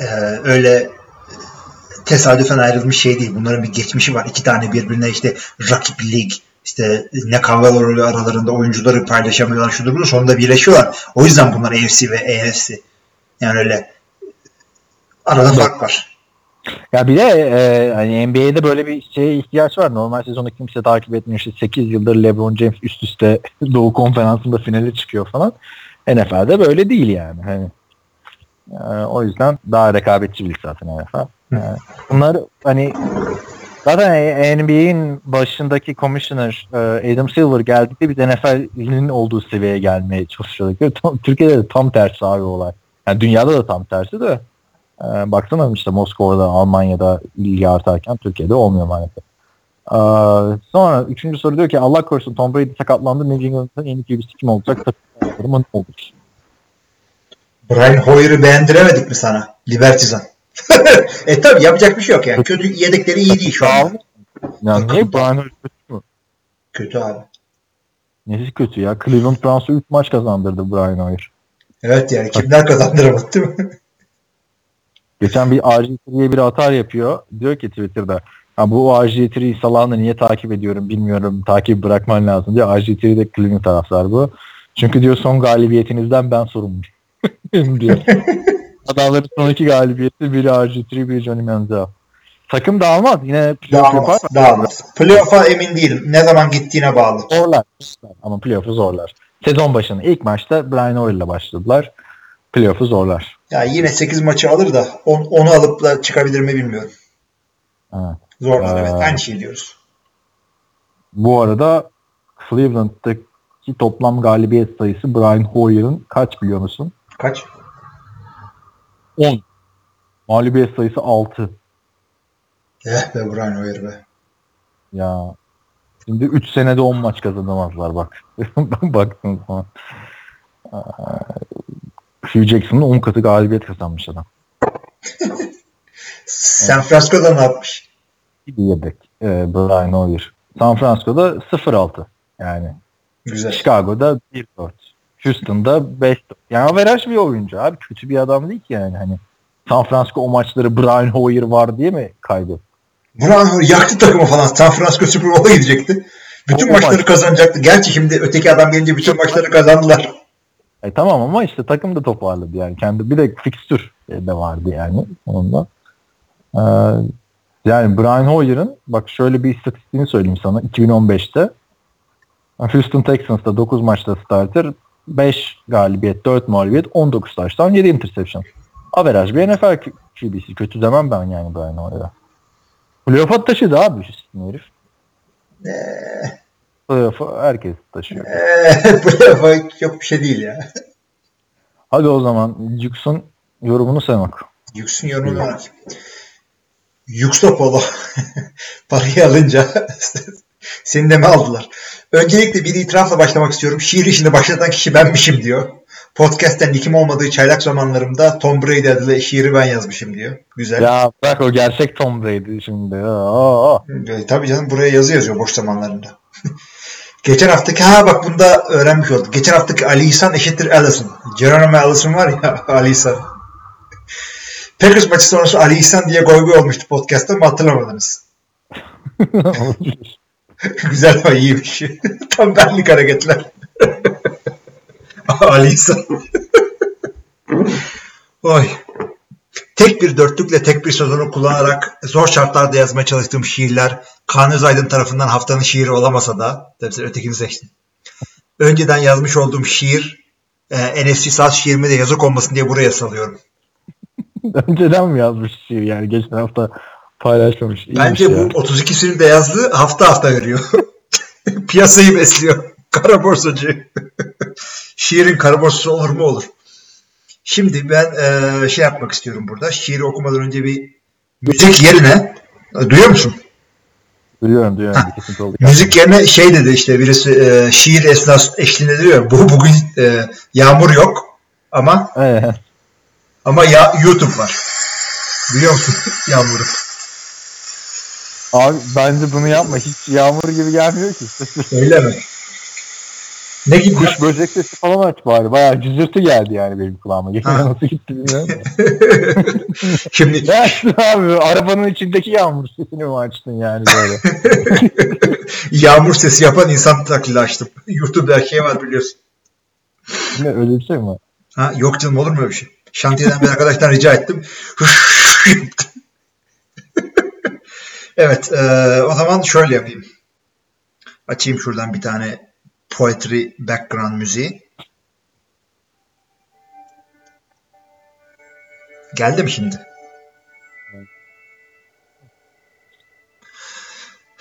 e, öyle tesadüfen ayrılmış şey değil. Bunların bir geçmişi var. İki tane birbirine işte rakip lig işte ne kavgalar oluyor aralarında oyuncuları paylaşamıyorlar şudur budur sonunda birleşiyorlar. O yüzden bunlar AFC ve AFC. Yani öyle arada fark var. Ya bir de e, hani NBA'de böyle bir şeye ihtiyaç var. Normal sezonu kimse takip etmiyor. İşte 8 yıldır LeBron James üst üste Doğu Konferansı'nda finale çıkıyor falan. NFL'de böyle değil yani. Hani, e, o yüzden daha rekabetçi bir zaten NFL. Yani bunlar hani zaten NBA'in başındaki commissioner e, Adam Silver geldikte biz NFL'in olduğu seviyeye gelmeye çalışıyorduk. Tam, Türkiye'de de tam tersi abi olay. Yani dünyada da tam tersi de. E, baksana işte Moskova'da, Almanya'da ilgi artarken Türkiye'de olmuyor maalesef. E, sonra üçüncü soru diyor ki Allah korusun Tom Brady sakatlandı. New England'ın en iyi QB'si kim olacak? Takım ne olur? Brian Hoyer'ı beğendiremedik mi sana? Libertizan. e tabi yapacak bir şey yok yani. Kötü yedekleri iyi değil şu an. Ya niye Brian Hoyer kötü mü? Kötü abi. Nesi kötü ya? Cleveland Browns'u 3 maç kazandırdı Brian Hoyer. Evet yani kimler kazandıramadı değil mi? Geçen bir RG3'ye bir atar yapıyor. Diyor ki Twitter'da ha, bu RG3'yi Salah'ını niye takip ediyorum bilmiyorum. Takip bırakman lazım diyor. RG3'de Cleveland taraftar bu. Çünkü diyor son galibiyetinizden ben sorumluyum. diyor. Adamların son iki galibiyeti biri RG3 biri Johnny Manziel. Takım dağılmaz. Yine playoff dağılmaz, yapar. Dağılmaz. Playoff'a emin değilim. Ne zaman gittiğine bağlı. Zorlar. Ama playoff'u zorlar. Sezon başında ilk maçta Brian Hoyer'la başladılar. Playoff'u zorlar. Ya yine 8 maçı alır da on, onu alıp da çıkabilir mi bilmiyorum. Evet. Zorlar ee, evet. Aynı şey diyoruz. Bu arada Cleveland'daki toplam galibiyet sayısı Brian Hoyer'ın kaç biliyor musun? Kaç? 10. Mağlubiyet sayısı 6. Eh be Brian Hoyer be. Ya şimdi 3 senede 10 maç kazanamazlar bak. Baktın falan. Hugh Jackson'ın 10 katı galibiyet kazanmış adam. San Francisco'da ne yapmış? Bir yedek. Ee, Brian Hoyer. San Francisco'da 0-6. Yani. Güzel. Chicago'da 1-4. Houston'da 5 yani averaj bir oyuncu abi. Kötü bir adam değil ki yani. Hani San Francisco o maçları Brian Hoyer var diye mi kaydı? Brian Hoyer yaktı takımı falan. San Francisco Super Bowl'a gidecekti. Bütün o maçları maç. kazanacaktı. Gerçi şimdi öteki adam gelince bütün maçları kazandılar. E tamam ama işte takım da toparladı yani. Kendi bir de fikstür de vardı yani onunla. Ee, yani Brian Hoyer'ın bak şöyle bir istatistiğini söyleyeyim sana. 2015'te Houston Texans'ta 9 maçta starter 5 galibiyet, 4 mağlubiyet, 19 taştan 7 interception. Averaj bir NFL QB'si. Kötü demem ben yani Brian Hoyer'a. Playoff'a taşıdı abi Houston herif. Playoff'a herkes taşıyor. Playoff'a çok bir şey değil ya. Hadi o zaman Yux'un yorumunu oku. Yux'un yorumunu var. Yuxopolo parayı alınca seni de mi aldılar? Öncelikle bir itirafla başlamak istiyorum. Şiir işini başlatan kişi benmişim diyor. Podcast'ten nikim olmadığı çaylak zamanlarımda Tom Brady adlı şiiri ben yazmışım diyor. Güzel. Ya bırak o gerçek Tom Brady şimdi. Aa. E, tabii canım buraya yazı yazıyor boş zamanlarında. Geçen haftaki ha bak bunda öğrenmiş olduk. Geçen haftaki Ali İhsan eşittir Allison. Geronimo Allison var ya Ali İhsan. Packers maçı sonrası Ali İhsan diye goy goy olmuştu podcast'ta mı hatırlamadınız? Güzel ama iyiymiş. Tam benlik hareketler. Ali İhsan. Oy. Tek bir dörtlükle tek bir sözünü kullanarak zor şartlarda yazmaya çalıştığım şiirler Kaan Özaydın tarafından haftanın şiiri olamasa da tabii sen ötekini seçtin. Önceden yazmış olduğum şiir e, NFC South şiirime de yazık olmasın diye buraya salıyorum. Önceden mi yazmış şiir yani geçen hafta paylaşmamış. İyiymiş Bence ya. bu 32'sini de yazdı hafta hafta veriyor. Piyasayı besliyor. Kara borsacı. Şiirin kara borsası olur mu olur. Şimdi ben e, şey yapmak istiyorum burada. Şiiri okumadan önce bir müzik yerine e, duyuyor musun? Duyuyorum duyuyorum. müzik yerine şey dedi işte birisi e, şiir esnas eşliğinde diyor. Bu bugün e, yağmur yok ama ama ya, YouTube var. Biliyor musun yağmuru? Abi bence bunu yapma. Hiç yağmur gibi gelmiyor ki. Öyle mi? Ne gibi? Kuş böcek sesi falan aç bari. Bayağı cızırtı geldi yani benim kulağıma. Geçen nasıl gitti bilmiyorum. Şimdi... Ne açtın abi? Arabanın içindeki yağmur sesini mi açtın yani böyle? yağmur sesi yapan insan taklidi açtım. YouTube'da şey var biliyorsun. Ne öyle bir şey mi? Ha, yok canım olur mu öyle bir şey? Şantiyeden bir arkadaştan rica ettim. evet e, o zaman şöyle yapayım. Açayım şuradan bir tane poetry background müziği. Geldi mi şimdi?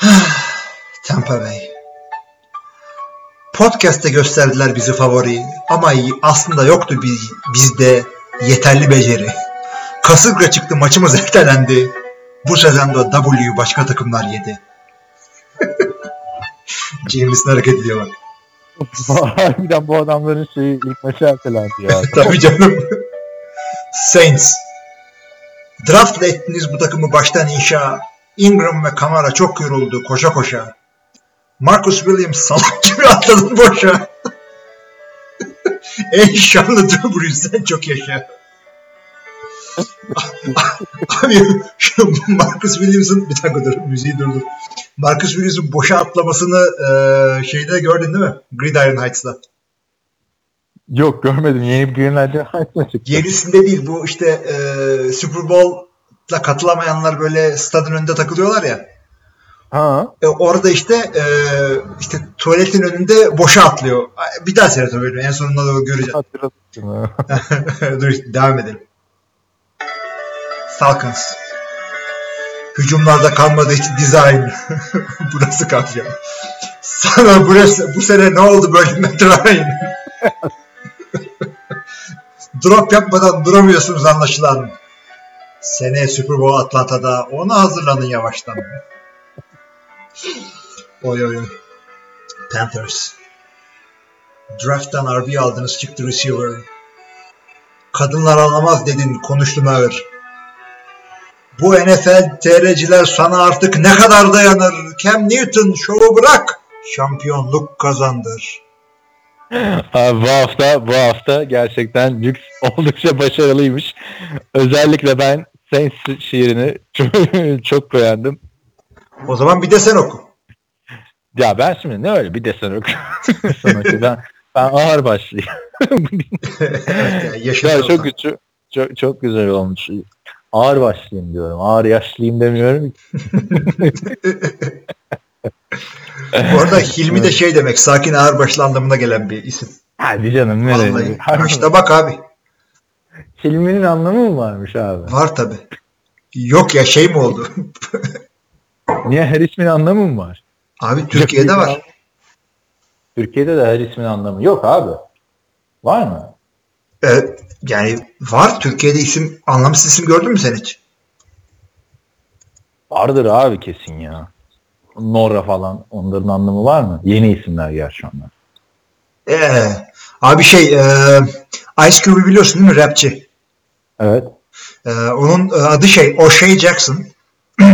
Tampa Bay. Podcast'te gösterdiler bizi favori ama aslında yoktu biz, bizde yeterli beceri. Kasırga çıktı maçımız ertelendi. Bu sezonda W başka takımlar yedi. James'in hareket ediyor bak. Harbiden bu adamların şeyi ilk maçı ertelendi ya. Tabii canım. Saints. Draftla ettiniz bu takımı baştan inşa. Ingram ve Kamara çok yoruldu koşa koşa. Marcus Williams salak gibi atladın boşa. Ey şanlı Drew Brees sen çok yaşa. Abi şu Marcus Williams'ın bir dakika dur müziği durdur. Marcus Williams'ın boşa atlamasını e, şeyde gördün değil mi? Gridiron Heights'ta. Yok görmedim. Yeni bir Greenlight'ın Heights'la çıktı. Yenisinde değil bu işte e, Super Bowl'la katılamayanlar böyle stadın önünde takılıyorlar ya. Ha. E, orada işte e, işte tuvaletin önünde boşa atlıyor. Bir daha seyret o bölümü. En sonunda da göreceğiz. Dur devam edelim. Falcons. Hücumlarda kalmadı hiç design. Burası kalacak. Sana burası, bu sene ne oldu böyle Ryan? Drop yapmadan duramıyorsunuz anlaşılan. Seneye Super Bowl Atlanta'da ona hazırlanın yavaştan. Oy oy. Panthers. Draft'tan RB aldınız çıktı receiver. Kadınlar anlamaz dedin konuştun ağır. Bu NFL TR'ciler sana artık ne kadar dayanır? Cam Newton şovu bırak. Şampiyonluk kazandır. Abi bu hafta bu hafta gerçekten Lux oldukça başarılıymış. Özellikle ben Saints şiirini çok, çok beğendim. O zaman bir de sen oku. Ya ben şimdi ne öyle bir desen oku. ben, ben ağır başlayayım. ya, çok, çok, çok, çok güzel olmuş. Ağır başlayayım diyorum. Ağır yaşlıyım demiyorum. Bu arada Hilmi de şey demek sakin ağır başlı anlamına gelen bir isim. Hadi canım nereye? İşte bak abi. Hilmi'nin anlamı mı varmış abi? Var tabi. Yok ya şey mi oldu? Niye her ismin anlamı mı var? Abi Türkiye'de var. Türkiye'de de her ismin anlamı yok abi. Var mı? Evet, yani var Türkiye'de isim anlamsız isim gördün mü sen hiç? Vardır abi kesin ya. Nora falan onların anlamı var mı? Yeni isimler gerçi onlar. Ee, abi şey e, Ice Cube'u biliyorsun değil mi rapçi? Evet. Ee, onun adı şey O'Shea Jackson.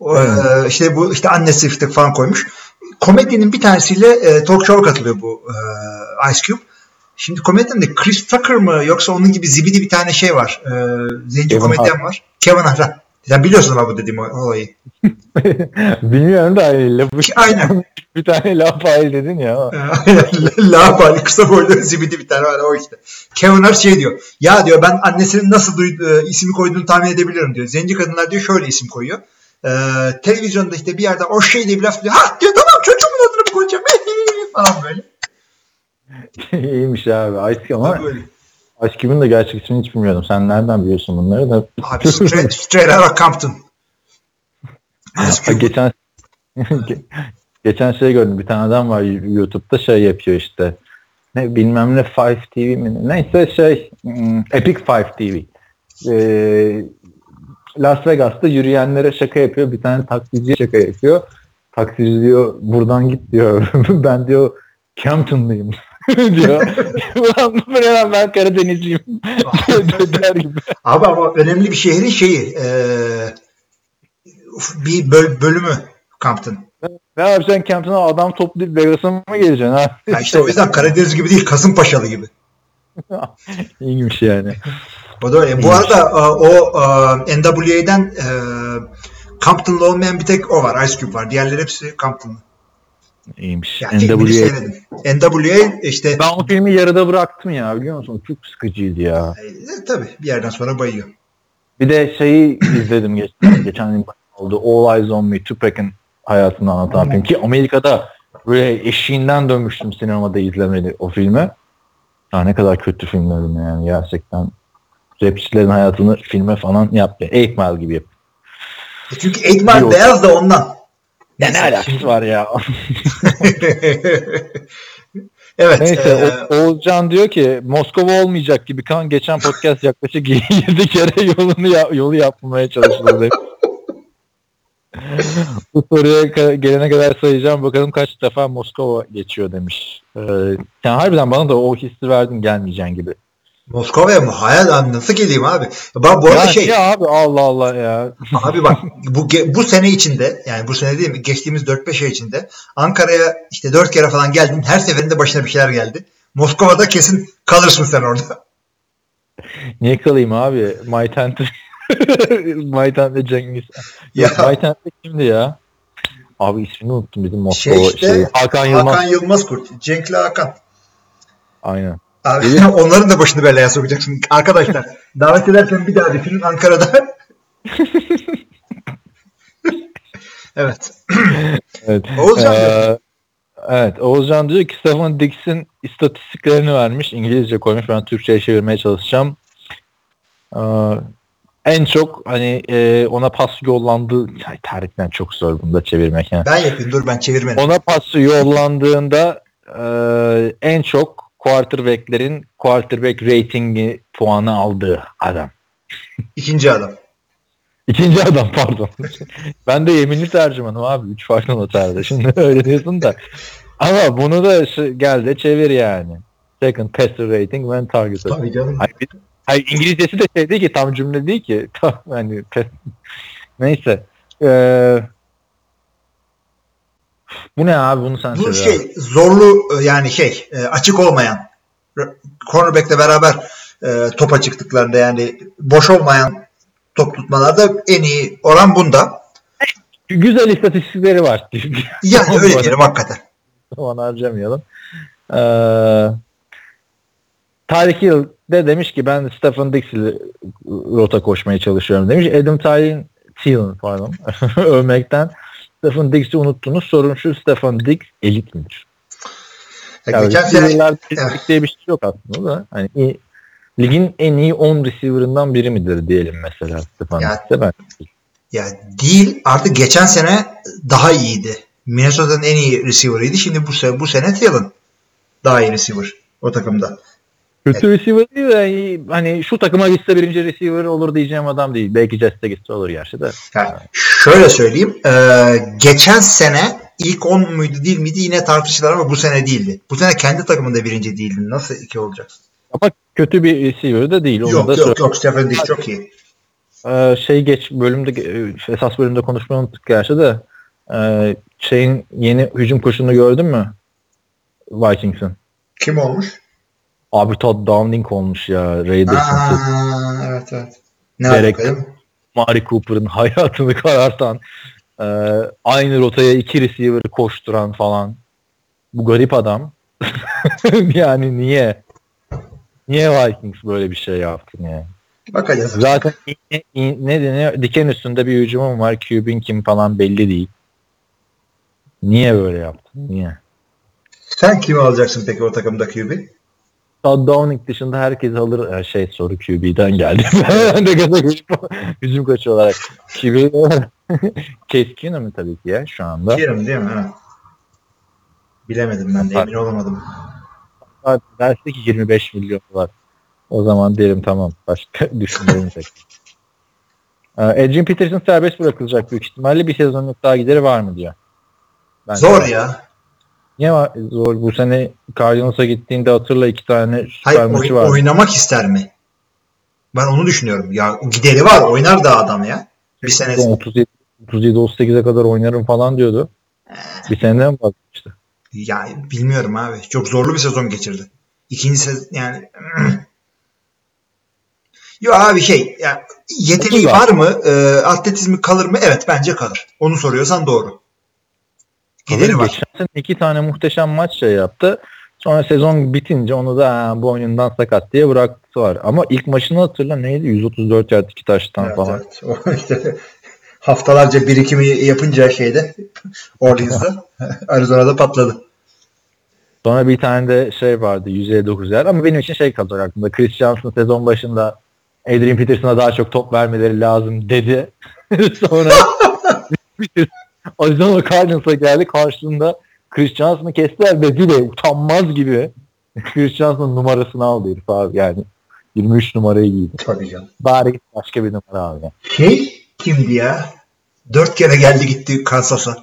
o, e, işte bu işte annesi falan koymuş. Komedinin bir tanesiyle e, talk show'a katılıyor bu e, Ice Cube. Şimdi komedyen de Chris Tucker mı yoksa onun gibi zibidi bir tane şey var. E, zenci komedyen Hart. var. Kevin Hart. Sen biliyorsun ama bu dediğim olayı. Bilmiyorum da lafı. Aynen. bir tane Lafayette dedin ya. Lafayette kısa boylu zibidi bir tane var o işte. Kevin Hart şey diyor. Ya diyor ben annesinin nasıl duydu, e, ismi koyduğunu tahmin edebilirim diyor. Zenci kadınlar diyor şöyle isim koyuyor. Ee, televizyonda işte bir yerde o şey diye bir laf diyor. Ha diyor tamam çocuğumun adını mı koyacağım falan böyle. İyiymiş abi. Ice ama Ice Cube'un da gerçek ismini hiç bilmiyordum. Sen nereden biliyorsun bunları da? Abi straight, straight out of Compton. geçen geçen şey gördüm. Bir tane adam var YouTube'da şey yapıyor işte. Ne bilmem ne 5 TV mi? Neyse şey Epic 5 TV. Ee, Las Vegas'ta yürüyenlere şaka yapıyor. Bir tane taksiciye şaka yapıyor. Taksici diyor buradan git diyor. ben diyor Campton'lıyım diyor. Ulan bu ne ben Karadenizliyim der gibi. Abi ama önemli bir şehrin şeyi e, bir böl bölümü Campton. Ne abi sen Campton'a adam toplayıp Vegas'a mı geleceksin ha? Ya işte o yüzden Karadeniz gibi değil Kasımpaşalı gibi. İyiymiş yani. O da öyle. Bu arada o NWA'den Compton'lı olmayan bir tek o var. Ice Cube var. Diğerleri hepsi Compton'lı. İyiymiş. NWA. NWA işte. Ben o filmi yarıda bıraktım ya biliyor musun? Çok sıkıcıydı ya. E, tabii bir yerden sonra bayıyor. Bir de şeyi izledim geçen, geçen gün oldu. All Eyes on Me, Tupac'ın hayatını anlatan film. Ki Amerika'da böyle eşiğinden dönmüştüm sinemada izlemeli o filmi. Ya ne kadar kötü filmlerim yani gerçekten. Rapçilerin hayatını filme falan yaptı. Eight Mile gibi yap. E çünkü Eight Mile beyaz da ondan. Ya ne alakası var ya? evet. Neyse e, Oğuzcan diyor ki Moskova olmayacak gibi kan geçen podcast yaklaşık 7 kere yolunu ya, yolu yapmaya çalışıldı. Bu soruya gelene kadar sayacağım bakalım kaç defa Moskova geçiyor demiş. Ee, yani harbiden bana da o hissi verdin gelmeyeceğin gibi. Moskova'ya mı? Hayal abi nasıl geleyim abi? Bak bu arada ya, şey ya abi Allah Allah ya. abi bak bu bu sene içinde yani bu sene değil mi? Geçtiğimiz 4-5 ay içinde Ankara'ya işte 4 kere falan geldim. Her seferinde başına bir şeyler geldi. Moskova'da kesin kalırsın sen orada. Niye kalayım abi? My Tent My Tent'le Cengiz. Ya. My Tent'le kimdi ya? Abi ismini unuttum bizim Moskova Şey şey, işte, Hakan Yılmaz. Hakan Yılmaz Kurt. Cenk'le Hakan. Aynen. Abi, onların da başını belaya sokacaksın. Arkadaşlar davet edersen bir daha düşünün Ankara'da. evet. Evet. Oğuzcan Ee, evet. Oğuzcan diyor ki Stefan Diggs'in istatistiklerini vermiş. İngilizce koymuş. Ben Türkçe'ye çevirmeye çalışacağım. Ee, en çok hani e, ona pas yollandığı Ay, tarihten çok zor bunu da çevirmek. Yani. Ben yapayım dur ben çevirmedim. Ona pas yollandığında e, en çok quarterback'lerin quarterback ratingi puanı aldığı adam. İkinci adam. İkinci adam pardon. ben de yeminli tercümanım abi. Üç farklı noterde. Şimdi öyle diyorsun da. Ama bunu da gel de çevir yani. Second passer rating when targeted. Tabii canım. Hayır, bir- hayır, İngilizcesi de şey değil ki tam cümle değil ki. Tam, hani neyse. Ee, bu ne abi bunu sen Bu abi. şey zorlu e, yani şey e, açık olmayan cornerback'le beraber e, topa çıktıklarında yani boş olmayan top tutmalarda en iyi oran bunda. Güzel istatistikleri var. Yani öyle diyelim hakikaten. Zaman harcamayalım. Ee, Tarık Hill de demiş ki ben Stephen ile rota koşmaya çalışıyorum demiş. Adam Thielen, Thielen pardon övmekten Stephen Diggs'i unuttunuz. Sorun şu Stephen Diggs elit midir? Ya Yani geçen sene Evet. diye bir şey yok aslında da. Hani iyi- ligin en iyi 10 receiver'ından biri midir diyelim mesela Stephen Ya- ben. ya değil artık geçen sene daha iyiydi. Minnesota'nın en iyi receiver'ıydı. Şimdi bu sene bu sene Thielen daha iyi receiver o takımda. Kötü receiver değil de yani hani şu takıma gitse birinci receiver olur diyeceğim adam değil. Belki Jets'e gitse olur gerçi de. Yani şöyle söyleyeyim. e, geçen sene ilk 10 muydu değil miydi yine tartıştılar ama bu sene değildi. Bu sene kendi takımında birinci değildi. Nasıl iki olacaksın? Ama kötü bir receiver de değil. Onu Yok da yok yok. Stephen Diggs çok iyi. Ee, şey geç bölümde e, esas bölümde konuşmayı unuttuk gerçi de ee, şeyin yeni hücum koşulunu gördün mü? Vikings'in. Kim olmuş? Abi Todd Downing olmuş ya Raiders'ın. Evet evet. Ne mi? Mari Cooper'ın hayatını karartan ee, aynı rotaya iki receiver koşturan falan. Bu garip adam. yani niye? Niye Vikings böyle bir şey yaptın ya? Bakacağız. Zaten ne, ne deniyor? Diken üstünde bir hücumum var. QB'in kim falan belli değil. Niye böyle yaptın? Niye? Sen kimi alacaksın peki o takımda QB? Todd Downing dışında herkes alır Ee, şey soru QB'den geldi. ben de gaza gelip hücum koçu olarak QB Case Keenum mu tabii ki ya şu anda. Yerim değil mi? Evet. Bilemedim ben de emin olamadım. Derse ki 25 milyon var. O zaman derim tamam başka. Ee, Adrian Peterson serbest bırakılacak büyük ihtimalle bir sezonluk daha gideri var mı diyor. Bence Zor var. ya. Niye var? Zor. Bu sene Cardinals'a gittiğinde hatırla iki tane süper Hayır maçı var. oynamak ister mi? Ben onu düşünüyorum. Ya gideri var oynar da adam ya. Bir sene 37 37 38'e kadar oynarım falan diyordu. Bir seneden bakmıştı. ya bilmiyorum abi. Çok zorlu bir sezon geçirdi. İkinci sezon yani Yo abi şey ya yeteneği var mı? E, atletizmi kalır mı? Evet bence kalır. Onu soruyorsan doğru. Var. Geçen sene iki tane muhteşem maç şey yaptı. Sonra sezon bitince onu da "Ha, bu oyundan sakat diye bıraktı var. Ama ilk maçını hatırla neydi? 134 yard iki taştan Evet, falan. evet. İşte haftalarca birikimi yapınca şeyde Orleans'da Arizona'da patladı. Sonra bir tane de şey vardı 159 yer ama benim için şey kalacak aklımda. Chris Johnson sezon başında Adrian Peterson'a daha çok top vermeleri lazım dedi. Sonra Arizona Cardinals'a geldi. Karşılığında Chris Johnson'ı kestiler ve bile utanmaz gibi Chris Johnson'ın numarasını aldı herif abi yani. 23 numarayı giydi. Tabii canım. Bari git başka bir numara abi. Şey kimdi ya? Dört kere geldi gitti Kansas'a.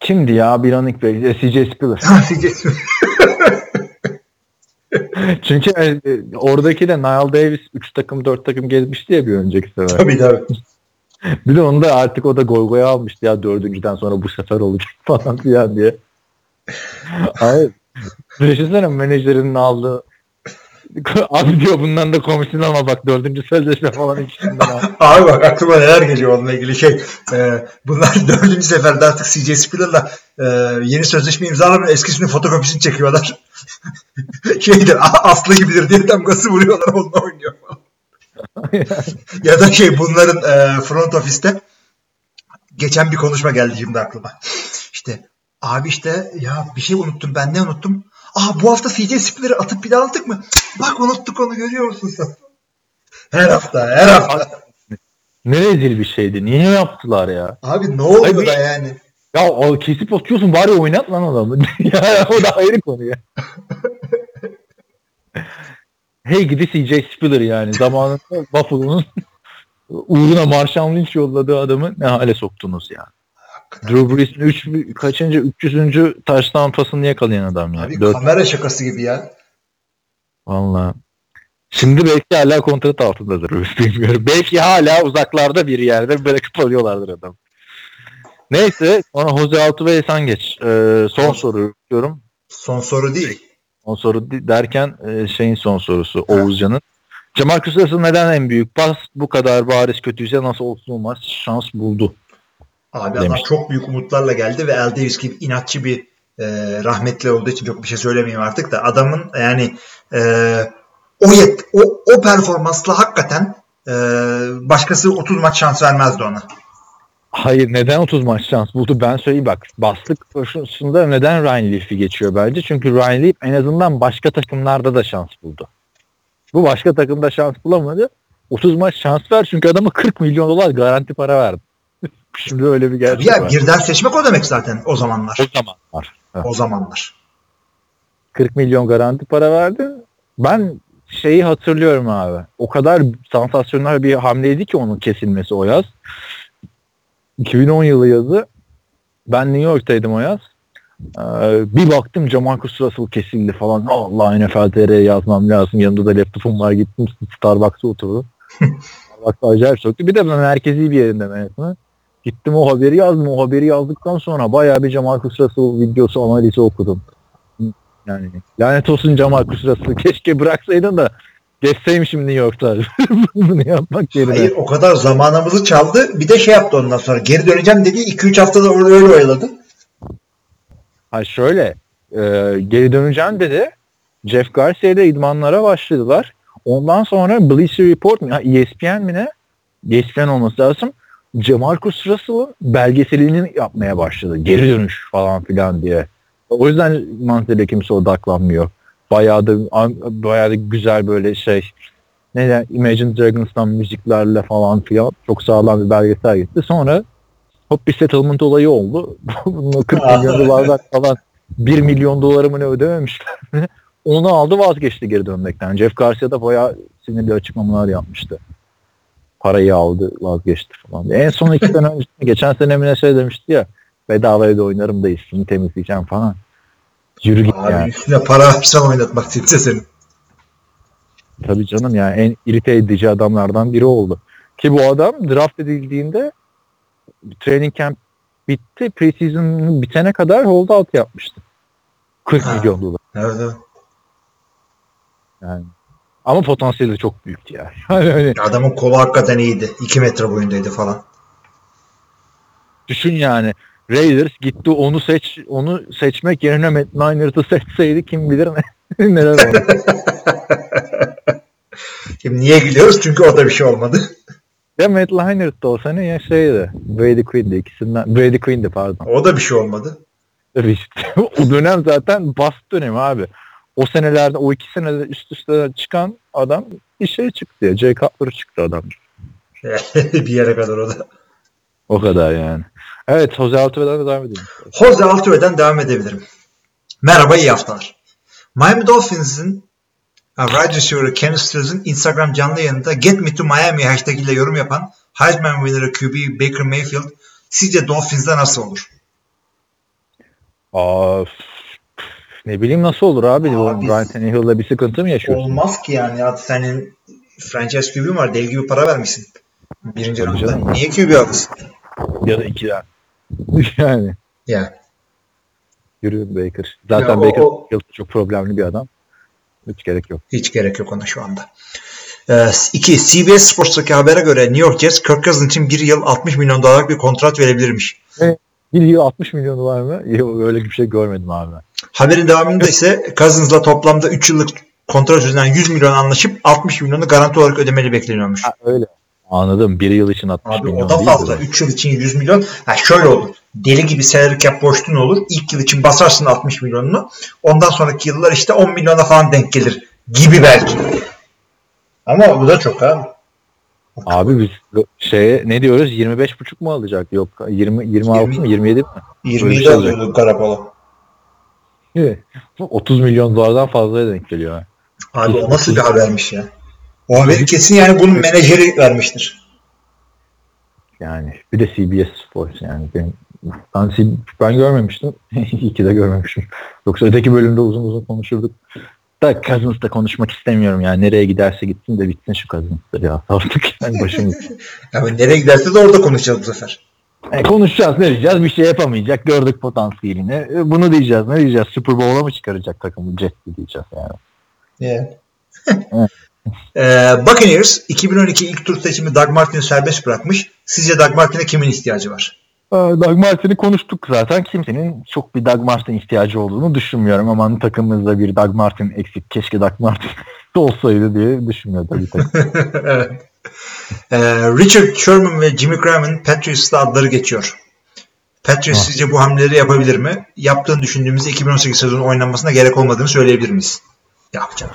Kimdi ya bir running back? E, CJ Spiller. Çünkü e, oradaki de Niall Davis 3 takım 4 takım gezmişti ya bir önceki sefer. tabii tabii. Bir de onu da artık o da Goygo'ya almıştı ya dördüncüden sonra bu sefer olacak falan filan diye. Hayır. Düşünsene menajerinin aldığı Abi diyor bundan da komisyon ama bak dördüncü sözleşme falan ikisinden al. Abi bak aklıma neler geliyor onunla ilgili şey. E, bunlar dördüncü seferde artık CJ Spiller'la e, yeni sözleşme imzalarının eskisinin fotokopisini çekiyorlar. Şeydir Aslı gibidir diye damgası vuruyorlar onunla oynuyor falan. ya da şey bunların e, front ofiste geçen bir konuşma geldi şimdi aklıma. İşte abi işte ya bir şey unuttum ben ne unuttum? Aa bu hafta CJ Spiller'ı atıp bir daha aldık mı? Bak unuttuk onu görüyor musun sen? Her hafta her hafta. Ne rezil bir şeydi. Niye yaptılar ya? Abi ne oluyor Abi, da yani? Ya o kesip atıyorsun bari oynat lan adamı. ya o da ayrı konu ya. hey gidi CJ Spiller yani. Zamanında Buffalo'nun uğruna Marshawn Lynch yolladığı adamı ne hale soktunuz ya. Drew Brees'in 3 kaçıncı 300. taştan pasını yakalayan adam ya. Abi Dört. kamera şakası gibi ya. Valla. Şimdi belki hala kontrat altındadır. Bilmiyorum. Belki hala uzaklarda bir yerde bırakıp alıyorlardır adam. Neyse sonra Jose Altuve'ye sen geç. Ee, son soru diyorum. Son soru değil. Son soru derken e, şeyin son sorusu Oğuzcan'ın. Jamarcus Russell neden en büyük pas bu kadar bariz kötüyse nasıl olmaz şans buldu? Abi demiş. adam çok büyük umutlarla geldi ve El Davis gibi inatçı bir e, rahmetli olduğu için çok bir şey söylemeyeyim artık da adamın yani e, o yet o, o performansla hakikaten e, başkası 30 maç şans vermezdi ona. Hayır neden 30 maç şans buldu ben söyleyeyim bak bastık koşusunda neden Ryan Leaf'i geçiyor bence çünkü Ryan Leaf en azından başka takımlarda da şans buldu. Bu başka takımda şans bulamadı. 30 maç şans ver çünkü adama 40 milyon dolar garanti para verdi. Şimdi öyle bir gerçek ya, var. Birden seçmek o demek zaten o zamanlar. O zamanlar. Evet. O zamanlar. 40 milyon garanti para verdi. Ben şeyi hatırlıyorum abi. O kadar sansasyonel bir hamleydi ki onun kesilmesi o yaz. 2010 yılı yazı. Ben New York'taydım o yaz. Ee, bir baktım Jamarcus Russell kesildi falan. Allah NFL TR'ye yazmam lazım. Yanımda da laptopum var. Gittim Starbucks'a oturdum. Starbucks'a acayip soktu. Bir de ben merkezi bir yerinde mevzunu. Gittim o haberi yazdım. O haberi yazdıktan sonra bayağı bir Jamarcus Russell videosu analizi okudum. Yani lanet olsun Jamarcus Russell. Keşke bıraksaydın da geçseymişim New York'ta. Bunu yapmak yerine. Hayır o kadar zamanımızı çaldı. Bir de şey yaptı ondan sonra. Geri döneceğim dedi. 2-3 haftada orada öyle oyaladı. Hayır şöyle. E, geri döneceğim dedi. Jeff Garcia'da idmanlara başladılar. Ondan sonra Bleacher Report mi? ESPN mi ne? ESPN olması lazım. Jamarcus Russell'ın belgeselini yapmaya başladı. Geri dönüş falan filan diye. O yüzden Mantel'e kimse odaklanmıyor. Bayağı da, bayağı da güzel böyle şey ne de Imagine Dragons'tan müziklerle falan filan çok sağlam bir belgesel gitti. Sonra hop bir settlement olayı oldu. Bunu 40 milyon dolardan falan 1 milyon dolarımı ne ödememişler. Onu aldı vazgeçti geri dönmekten. Jeff Garcia da bayağı sinirli açıklamalar yapmıştı parayı aldı vazgeçti falan. En son iki sene önce geçen sene Emine şey demişti ya bedavaya da oynarım da ismini temizleyeceğim falan. Yürü git Abi yani. üstüne para harçtan oynatmak kimse senin. Tabii canım yani en irite edici adamlardan biri oldu. Ki bu adam draft edildiğinde training camp bitti. Preseason bitene kadar hold out yapmıştı. 40 ha. milyon dolar. Evet evet. Yani ama potansiyeli çok büyüktü ya. Yani Adamın kolu hakikaten iyiydi. 2 metre boyundaydı falan. Düşün yani. Raiders gitti onu seç onu seçmek yerine Matt Niner'ı seçseydi kim bilir ne neler oldu. Şimdi niye gülüyoruz? Çünkü o da bir şey olmadı. Ya Matt Leinart da olsa ne ya şeydi. Brady Quinn'di ikisinden. Brady Quinn'di pardon. O da bir şey olmadı. işte, o dönem zaten bast dönemi abi o senelerde o iki senede üst üste çıkan adam bir şey çıktı ya. Jay Cutler çıktı adam. bir yere kadar o da. O kadar yani. Evet Jose Altuve'den de devam edelim. Jose Altuve'den devam edebilirim. Merhaba iyi haftalar. Miami Dolphins'in wide receiver Ken Stills Instagram canlı yayında Get Me to Miami hashtag ile yorum yapan Heisman winner'ı QB Baker Mayfield sizce Dolphins'de nasıl olur? Aa, ne bileyim nasıl olur abi? abi Brian Tannehill'la bir sıkıntı mı yaşıyorsun? Olmaz ki yani. Ya senin franchise QB'in var. Deli gibi para vermişsin. Birinci roundda. Niye QB alırsın? Ya da ikiden. yani. Yani. Yürü Baker. Zaten ya Baker o, çok problemli bir adam. Hiç gerek yok. Hiç gerek yok ona şu anda. Ee, iki, CBS Sports'taki habere göre New York Jets Kirk Cousins için bir yıl 60 milyon dolarlık bir kontrat verebilirmiş. Evet. Bir yıl 60 milyon dolar mı? Yok öyle bir şey görmedim abi. Haberin devamında ise Cousins'la toplamda 3 yıllık kontrat üzerinden 100 milyon anlaşıp 60 milyonu garanti olarak ödemeli bekleniyormuş. Ha, öyle. Anladım. Bir yıl için 60 Abi, milyon o da fazla. 3 yıl için 100 milyon. Ha, şöyle olur. Deli gibi salary cap boşluğun olur. İlk yıl için basarsın 60 milyonunu. Ondan sonraki yıllar işte 10 milyona falan denk gelir. Gibi belki. Ama bu da çok abi. Abi biz şey ne diyoruz 25 buçuk mu alacak? Yok 20 26 20, mı 27 mi? 27 şey alıyordu Karapalo. 30 milyon dolardan fazlaya denk geliyor. Abi o nasıl bir habermiş ya? O haberi kesin yani bunun menajeri vermiştir. Yani bir de CBS Sports yani. Ben, ben, ben görmemiştim. İyi ki de görmemişim. Yoksa öteki bölümde uzun uzun konuşurduk. Da Cousins'la konuşmak istemiyorum yani. Nereye giderse gitsin de bitsin şu Cousins'lar ya. Artık yani başım. yani nereye giderse de orada konuşacağız bu sefer. E, konuşacağız ne diyeceğiz? Bir şey yapamayacak. Gördük potansiyelini. E, bunu diyeceğiz. Ne diyeceğiz? Super Bowl'a mı çıkaracak takımı? Jets'i diyeceğiz yani. Yeah. Ee, Buccaneers 2012 ilk tur seçimi Doug Martin'i serbest bırakmış. Sizce Doug Martin'e kimin ihtiyacı var? Ee, Doug Martin'i konuştuk zaten. Kimsenin çok bir Doug Martin ihtiyacı olduğunu düşünmüyorum. Ama takımımızda bir Doug Martin eksik. Keşke Doug Martin olsaydı diye düşünmüyor tabii. evet. Ee, Richard Sherman ve Jimmy Graham'ın Patriots'ta adları geçiyor. Patriots ha. sizce bu hamleleri yapabilir mi? Yaptığını düşündüğümüzde 2018 sezonu oynanmasına gerek olmadığını söyleyebilir miyiz? Yapacağım.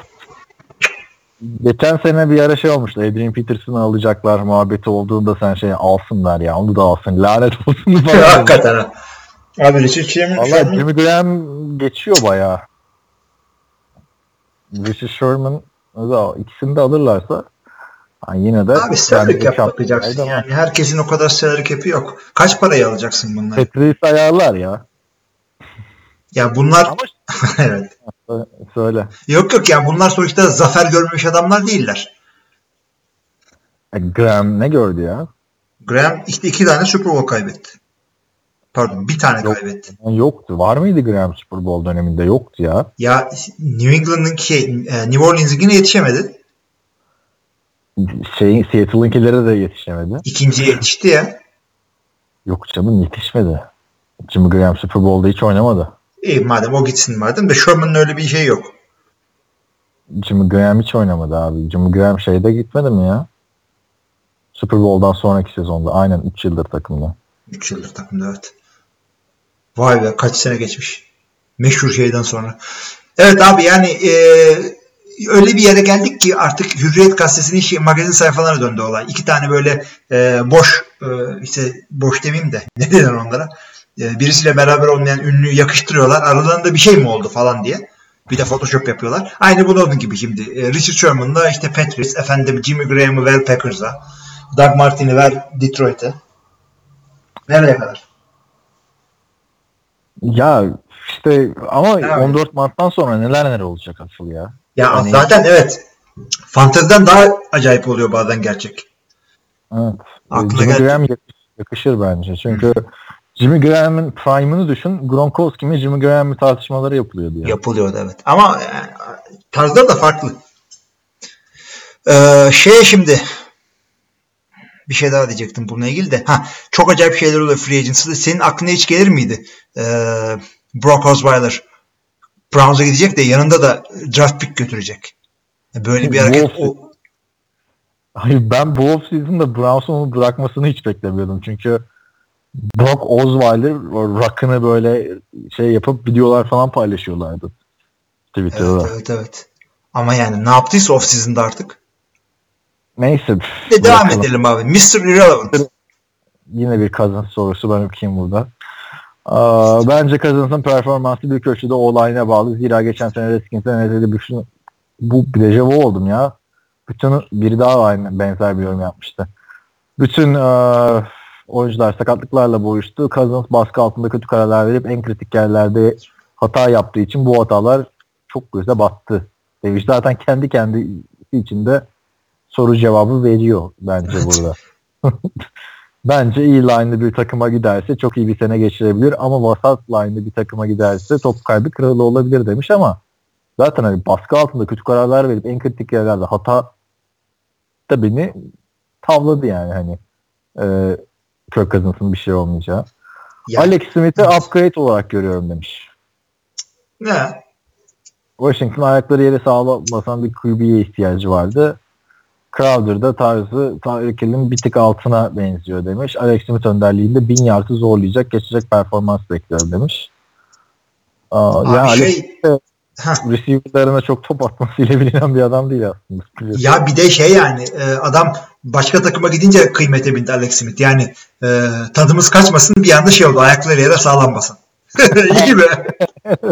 Geçen sene bir ara şey olmuştu. Adrian Peterson'ı alacaklar muhabbeti olduğunda sen şey alsınlar ya. Onu da alsın. Lanet olsun falan. Hakikaten ha. Abi Richard Sherman... Valla Jimmy Graham geçiyor bayağı. Richard Sherman da ikisini de alırlarsa yani yine de Abi salary cap bakacaksın yani. Ama. Herkesin o kadar salary cap'i yok. Kaç parayı alacaksın bunları? Patrice ayarlar ya. Ya bunlar evet. Söyle. Yok yok yani bunlar sonuçta zafer görmüş adamlar değiller. E, Graham ne gördü ya? Graham işte iki tane Super Bowl kaybetti. Pardon bir tane Yok, kaybetti. Yoktu. Var mıydı Graham Super Bowl döneminde? Yoktu ya. Ya New England'ın şey, New Orleans'ın yine yetişemedi. Şey, Seattle'ınkilere de yetişemedi. İkinciye yetişti ya. Yok canım yetişmedi. Jimmy Graham Super Bowl'da hiç oynamadı. İyi madem o gitsin madem de Sherman'ın öyle bir şey yok. Jimmy Graham hiç oynamadı abi. Jimmy Graham şeyde gitmedi mi ya? Super Bowl'dan sonraki sezonda. Aynen 3 yıldır takımda. 3 yıldır takımda evet. Vay be kaç sene geçmiş. Meşhur şeyden sonra. Evet abi yani e, öyle bir yere geldik ki artık Hürriyet gazetesinin şey, magazin sayfalarına döndü olay. İki tane böyle e, boş e, işte boş demeyeyim de ne denir onlara birisiyle beraber olmayan ünlüyü yakıştırıyorlar. Aralarında bir şey mi oldu falan diye. Bir de Photoshop yapıyorlar. Aynı bu onun gibi şimdi. E, Richard Sherman'la işte Patriots, efendim Jimmy Graham'ı ver Packers'a. Doug Martin'i ver Detroit'e. Nereye kadar? Ya işte ama evet. 14 Mart'tan sonra neler neler olacak asıl ya. Ya yani... zaten evet. Fanteziden daha acayip oluyor bazen gerçek. Evet. Aklına Jimmy Graham yakışır bence. Çünkü Hı. Jimmy Graham'ın prime'ını düşün. Gronkowski mi Jimmy Graham mi tartışmaları yapılıyordu. Yani. Yapılıyordu evet. Ama yani, tarzları da farklı. Ee, şey şimdi bir şey daha diyecektim bununla ilgili de. Ha, çok acayip şeyler oluyor free agency'de. Senin aklına hiç gelir miydi? Ee, Brock Osweiler Browns'a gidecek de yanında da draft pick götürecek. Böyle bir hareket o... Hayır ben bu offseason'da Browns'un onu bırakmasını hiç beklemiyordum. Çünkü Brock Osweiler Rock'ını böyle şey yapıp videolar falan paylaşıyorlardı. Twitter'da. Evet, evet evet. Ama yani ne yaptıysa off season'da artık. Neyse. De devam edelim abi. Mr. Irrelevant. Yine bir kazan sorusu ben okuyayım burada. Aa, bence Cousins'ın performansı bir ölçüde olayına bağlı. Zira geçen sene Redskins'e neredeyse bütün bu dejavu oldum ya. Bütün biri daha aynı benzer bir yorum yapmıştı. Bütün uh, oyuncular sakatlıklarla boğuştu. Cousins baskı altında kötü kararlar verip en kritik yerlerde hata yaptığı için bu hatalar çok göze battı. Demiş zaten kendi kendi içinde soru cevabı veriyor bence burada. bence iyi line'lı bir takıma giderse çok iyi bir sene geçirebilir ama vasat line'lı bir takıma giderse top kaybı kralı olabilir demiş ama zaten hani baskı altında kötü kararlar verip en kritik yerlerde hata da beni tavladı yani hani e, Kirk Cousins'ın bir şey olmayacağı. Ya. Alex Smith'i upgrade olarak görüyorum demiş. Ne? Washington ayakları yere sağlam basan bir QB'ye ihtiyacı vardı. Crowder'da tarzı Tyreek Hill'in bir tık altına benziyor demiş. Alex Smith önderliğinde bin yardı zorlayacak, geçecek performans bekliyorum demiş. Aa, Abi yani şey, Alex receiver'larına çok top atmasıyla bilinen bir adam değil aslında. Ya bir de şey yani e, adam başka takıma gidince kıymete bindi Alex Smith. Yani e, tadımız kaçmasın bir anda şey oldu. Ayakları yere sağlam basın. İyi be.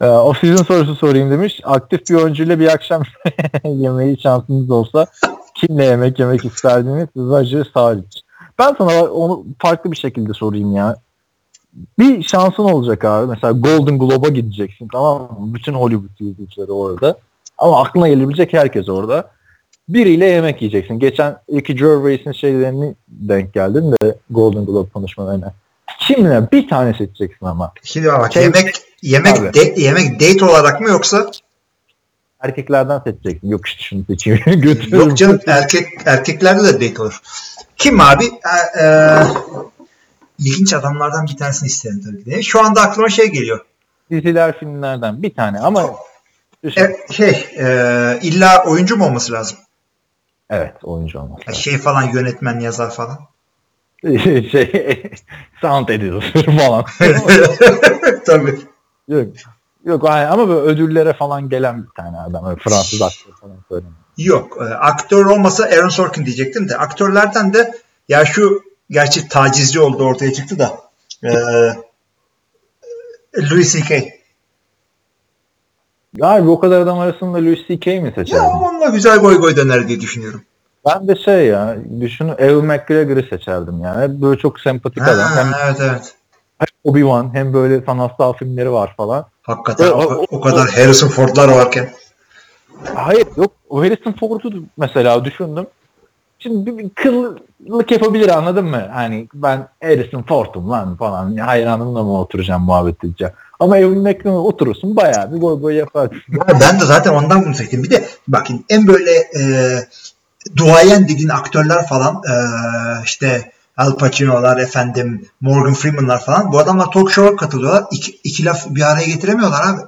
E, o sizin sorusu sorayım demiş. Aktif bir oyuncuyla bir akşam yemeği şansınız olsa kimle yemek yemek isterdiniz? Roger Saric. Ben sana onu farklı bir şekilde sorayım ya bir şansın olacak abi. Mesela Golden Globe'a gideceksin tamam mı? Bütün Hollywood yıldızları orada. Ama aklına gelebilecek herkes orada. Biriyle yemek yiyeceksin. Geçen Ricky Gervais'in şeylerini denk geldin de Golden Globe konuşmalarına. Kimle? Bir tane seçeceksin ama. Şimdi bak Kim? yemek yemek de, yemek date olarak mı yoksa erkeklerden seçeceksin. Yok işte şunu seçeyim. Yok canım erkek erkeklerde de date olur. Kim abi? Ee, ilginç adamlardan bir tanesini isterim tabii ki de. Şu anda aklıma şey geliyor. Diziler, filmlerden bir tane ama e, şey e, illa oyuncu mu olması lazım? Evet oyuncu olması lazım. Şey falan yönetmen yazar falan. şey sound editor falan. tabii. Yok. Yok ama böyle ödüllere falan gelen bir tane adam. Öyle Fransız aktör falan söylemiyor. Yok. E, aktör olmasa Aaron Sorkin diyecektim de aktörlerden de ya şu gerçi tacizci oldu ortaya çıktı da e, Louis C.K. Abi o kadar adam arasında Louis C.K. mi seçerdin? Ya onunla güzel goy goy döner diye düşünüyorum. Ben de şey ya düşün Evan McGregor'ı seçerdim yani. Böyle çok sempatik ha, adam. Hem, evet evet. Obi-Wan hem böyle sanatsal filmleri var falan. Hakikaten böyle, o, o, o kadar Harrison Ford'lar varken. Hayır yok. O Harrison Ford'u mesela düşündüm. Şimdi bir kıllık yapabilir anladın mı? Hani ben Harrison Ford'um lan falan. Hayranımla mı oturacağım muhabbet edeceğim. Ama Evan McLean'la oturursun bayağı bir boy boy yaparsın. ben de zaten ondan bunu seçtim. Bir de bakın en böyle e, duayen dediğin aktörler falan e, işte Al Pacino'lar efendim Morgan Freeman'lar falan bu adamlar talk show'a katılıyorlar. İki, iki laf bir araya getiremiyorlar abi.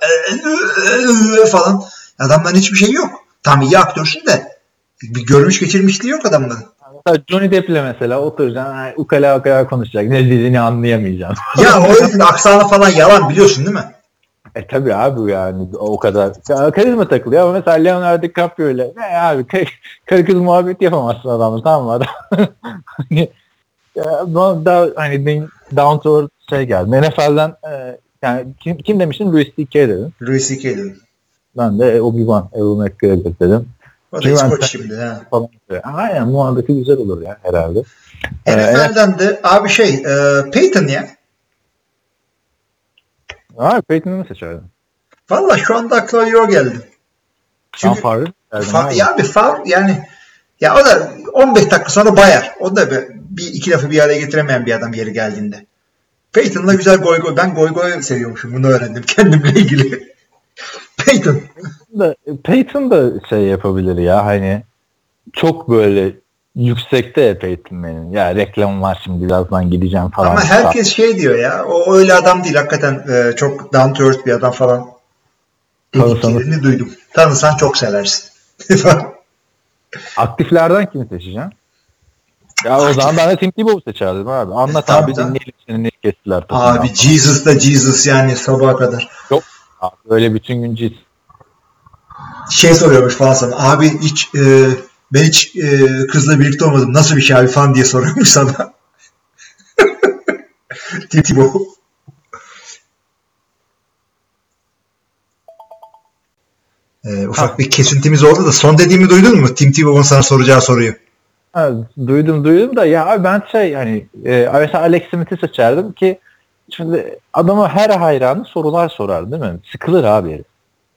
E, falan. Adamların hiçbir şey yok. Tam iyi aktörsün de bir görmüş geçirmişliği yok adamların. Mesela Johnny Depp'le mesela oturacaksın ukala ukala konuşacak. Ne dediğini anlayamayacaksın. ya o herifin aksanı falan yalan biliyorsun değil mi? E tabi abi yani o kadar. Karizma takılıyor ama mesela Leonardo DiCaprio ile ne abi karı kız muhabbet yapamazsın adamla tamam mı adam? hani daha hani down to earth şey geldi. NFL'den e, yani kim, kim demiştin? Louis C.K. dedim. Louis C.K. dedim. Ben de Obi-Wan, Evan McGregor dedim. O da İskoç şimdi. Ha. Falan. Aynen muhabbeti güzel olur ya herhalde. NFL'den ee, de abi şey e, Peyton ya. Abi Peyton'ı mı seçerdin? Valla şu anda aklıma Euro geldi. Çünkü Favre, fa- ya bir Favre yani ya o da 15 dakika sonra bayar. O da bir, bir iki lafı bir araya getiremeyen bir adam yeri geldiğinde. Peyton'la güzel goy goy. Ben goy goy seviyormuşum. Bunu öğrendim kendimle ilgili. Peyton. Da, Peyton da şey yapabilir ya hani çok böyle yüksekte Peyton Manning. Ya reklam var şimdi birazdan gideceğim falan. Ama herkes şey diyor ya o öyle adam değil hakikaten e, çok down to earth bir adam falan. Dediklerini duydum. Tanısan çok seversin. Aktiflerden kimi seçeceğim? Ya o zaman ben de Tim Tebow'u seçerdim abi. Anlat e, abi dinleyelim seni ne kestiler. Abi Jesus da Jesus yani sabaha kadar. Yok Abi öyle bütün gün cis. şey soruyormuş falan sana. Abi hiç e, ben hiç e, kızla birlikte olmadım. Nasıl bir şey abi falan diye soruyormuş sana. Titibo. Ee, ufak ha. bir kesintimiz oldu da son dediğimi duydun mu? Tim Tebow'un sana soracağı soruyu. Ha, duydum duydum da ya ben şey hani e, mesela Alex Smith'i seçerdim ki şimdi adama her hayranı sorular sorar değil mi? Sıkılır abi.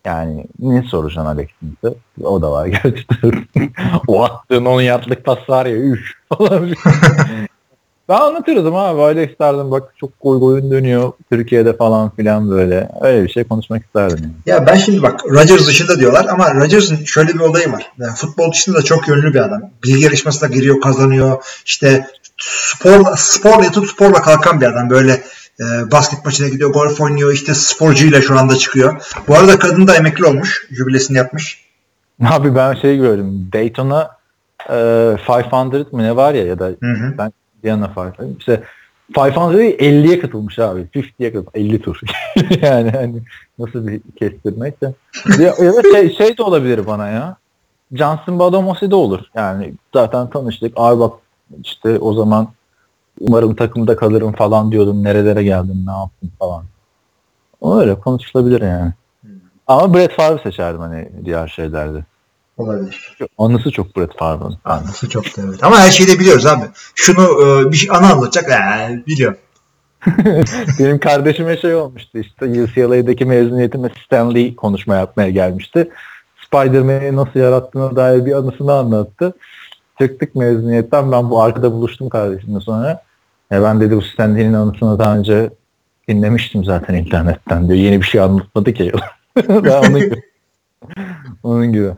Yani ne soracaksın Alex Smith'e? O da var gerçekten. o attığın 10 yardlık pas var ya üf falan. Ben anlatırdım abi. Alex derdim bak çok gol golün dönüyor Türkiye'de falan filan böyle. Öyle bir şey konuşmak isterdim. Yani. Ya ben şimdi bak Rodgers dışında diyorlar ama Rodgers'ın şöyle bir olayı var. Yani futbol dışında da çok yönlü bir adam. Bilgi yarışmasına giriyor kazanıyor. İşte spor, sporla yatıp sporla kalkan bir adam. Böyle e, basket maçına gidiyor, golf oynuyor, işte sporcuyla şu anda çıkıyor. Bu arada kadın da emekli olmuş. Jübilesini yapmış. Abi ben şey gördüm. Daytona e, 500 mı ne var ya ya da hı hı. ben Diana Farfan. İşte 500'e 50'ye katılmış abi. 50'ye katılmış. 50 tur. yani hani nasıl bir kestirmekse. ya, ya da şey, şey de olabilir bana ya. Johnson Badomasi de olur. Yani zaten tanıştık. Abi bak işte o zaman umarım takımda kalırım falan diyordum. Nerelere geldim ne yaptım falan. O öyle konuşulabilir yani. Hmm. Ama Brett Favre seçerdim hani diğer şeylerde. Olabilir. Anısı çok Brett Favre'ın. Anısı çok da evet. Ama her şeyi de biliyoruz abi. Şunu e, bir şey, ana anlatacak. Ee, biliyorum. Benim kardeşime şey olmuştu işte UCLA'daki mezuniyetime Stanley konuşma yapmaya gelmişti. Spider-Man'i nasıl yarattığına dair bir anısını anlattı. Çıktık mezuniyetten ben bu arkada buluştum kardeşimle sonra. Ya ben dedi bu Stanley'nin anısını daha önce dinlemiştim zaten internetten diyor. Yeni bir şey anlatmadı ki. onun gibi. onun gibi.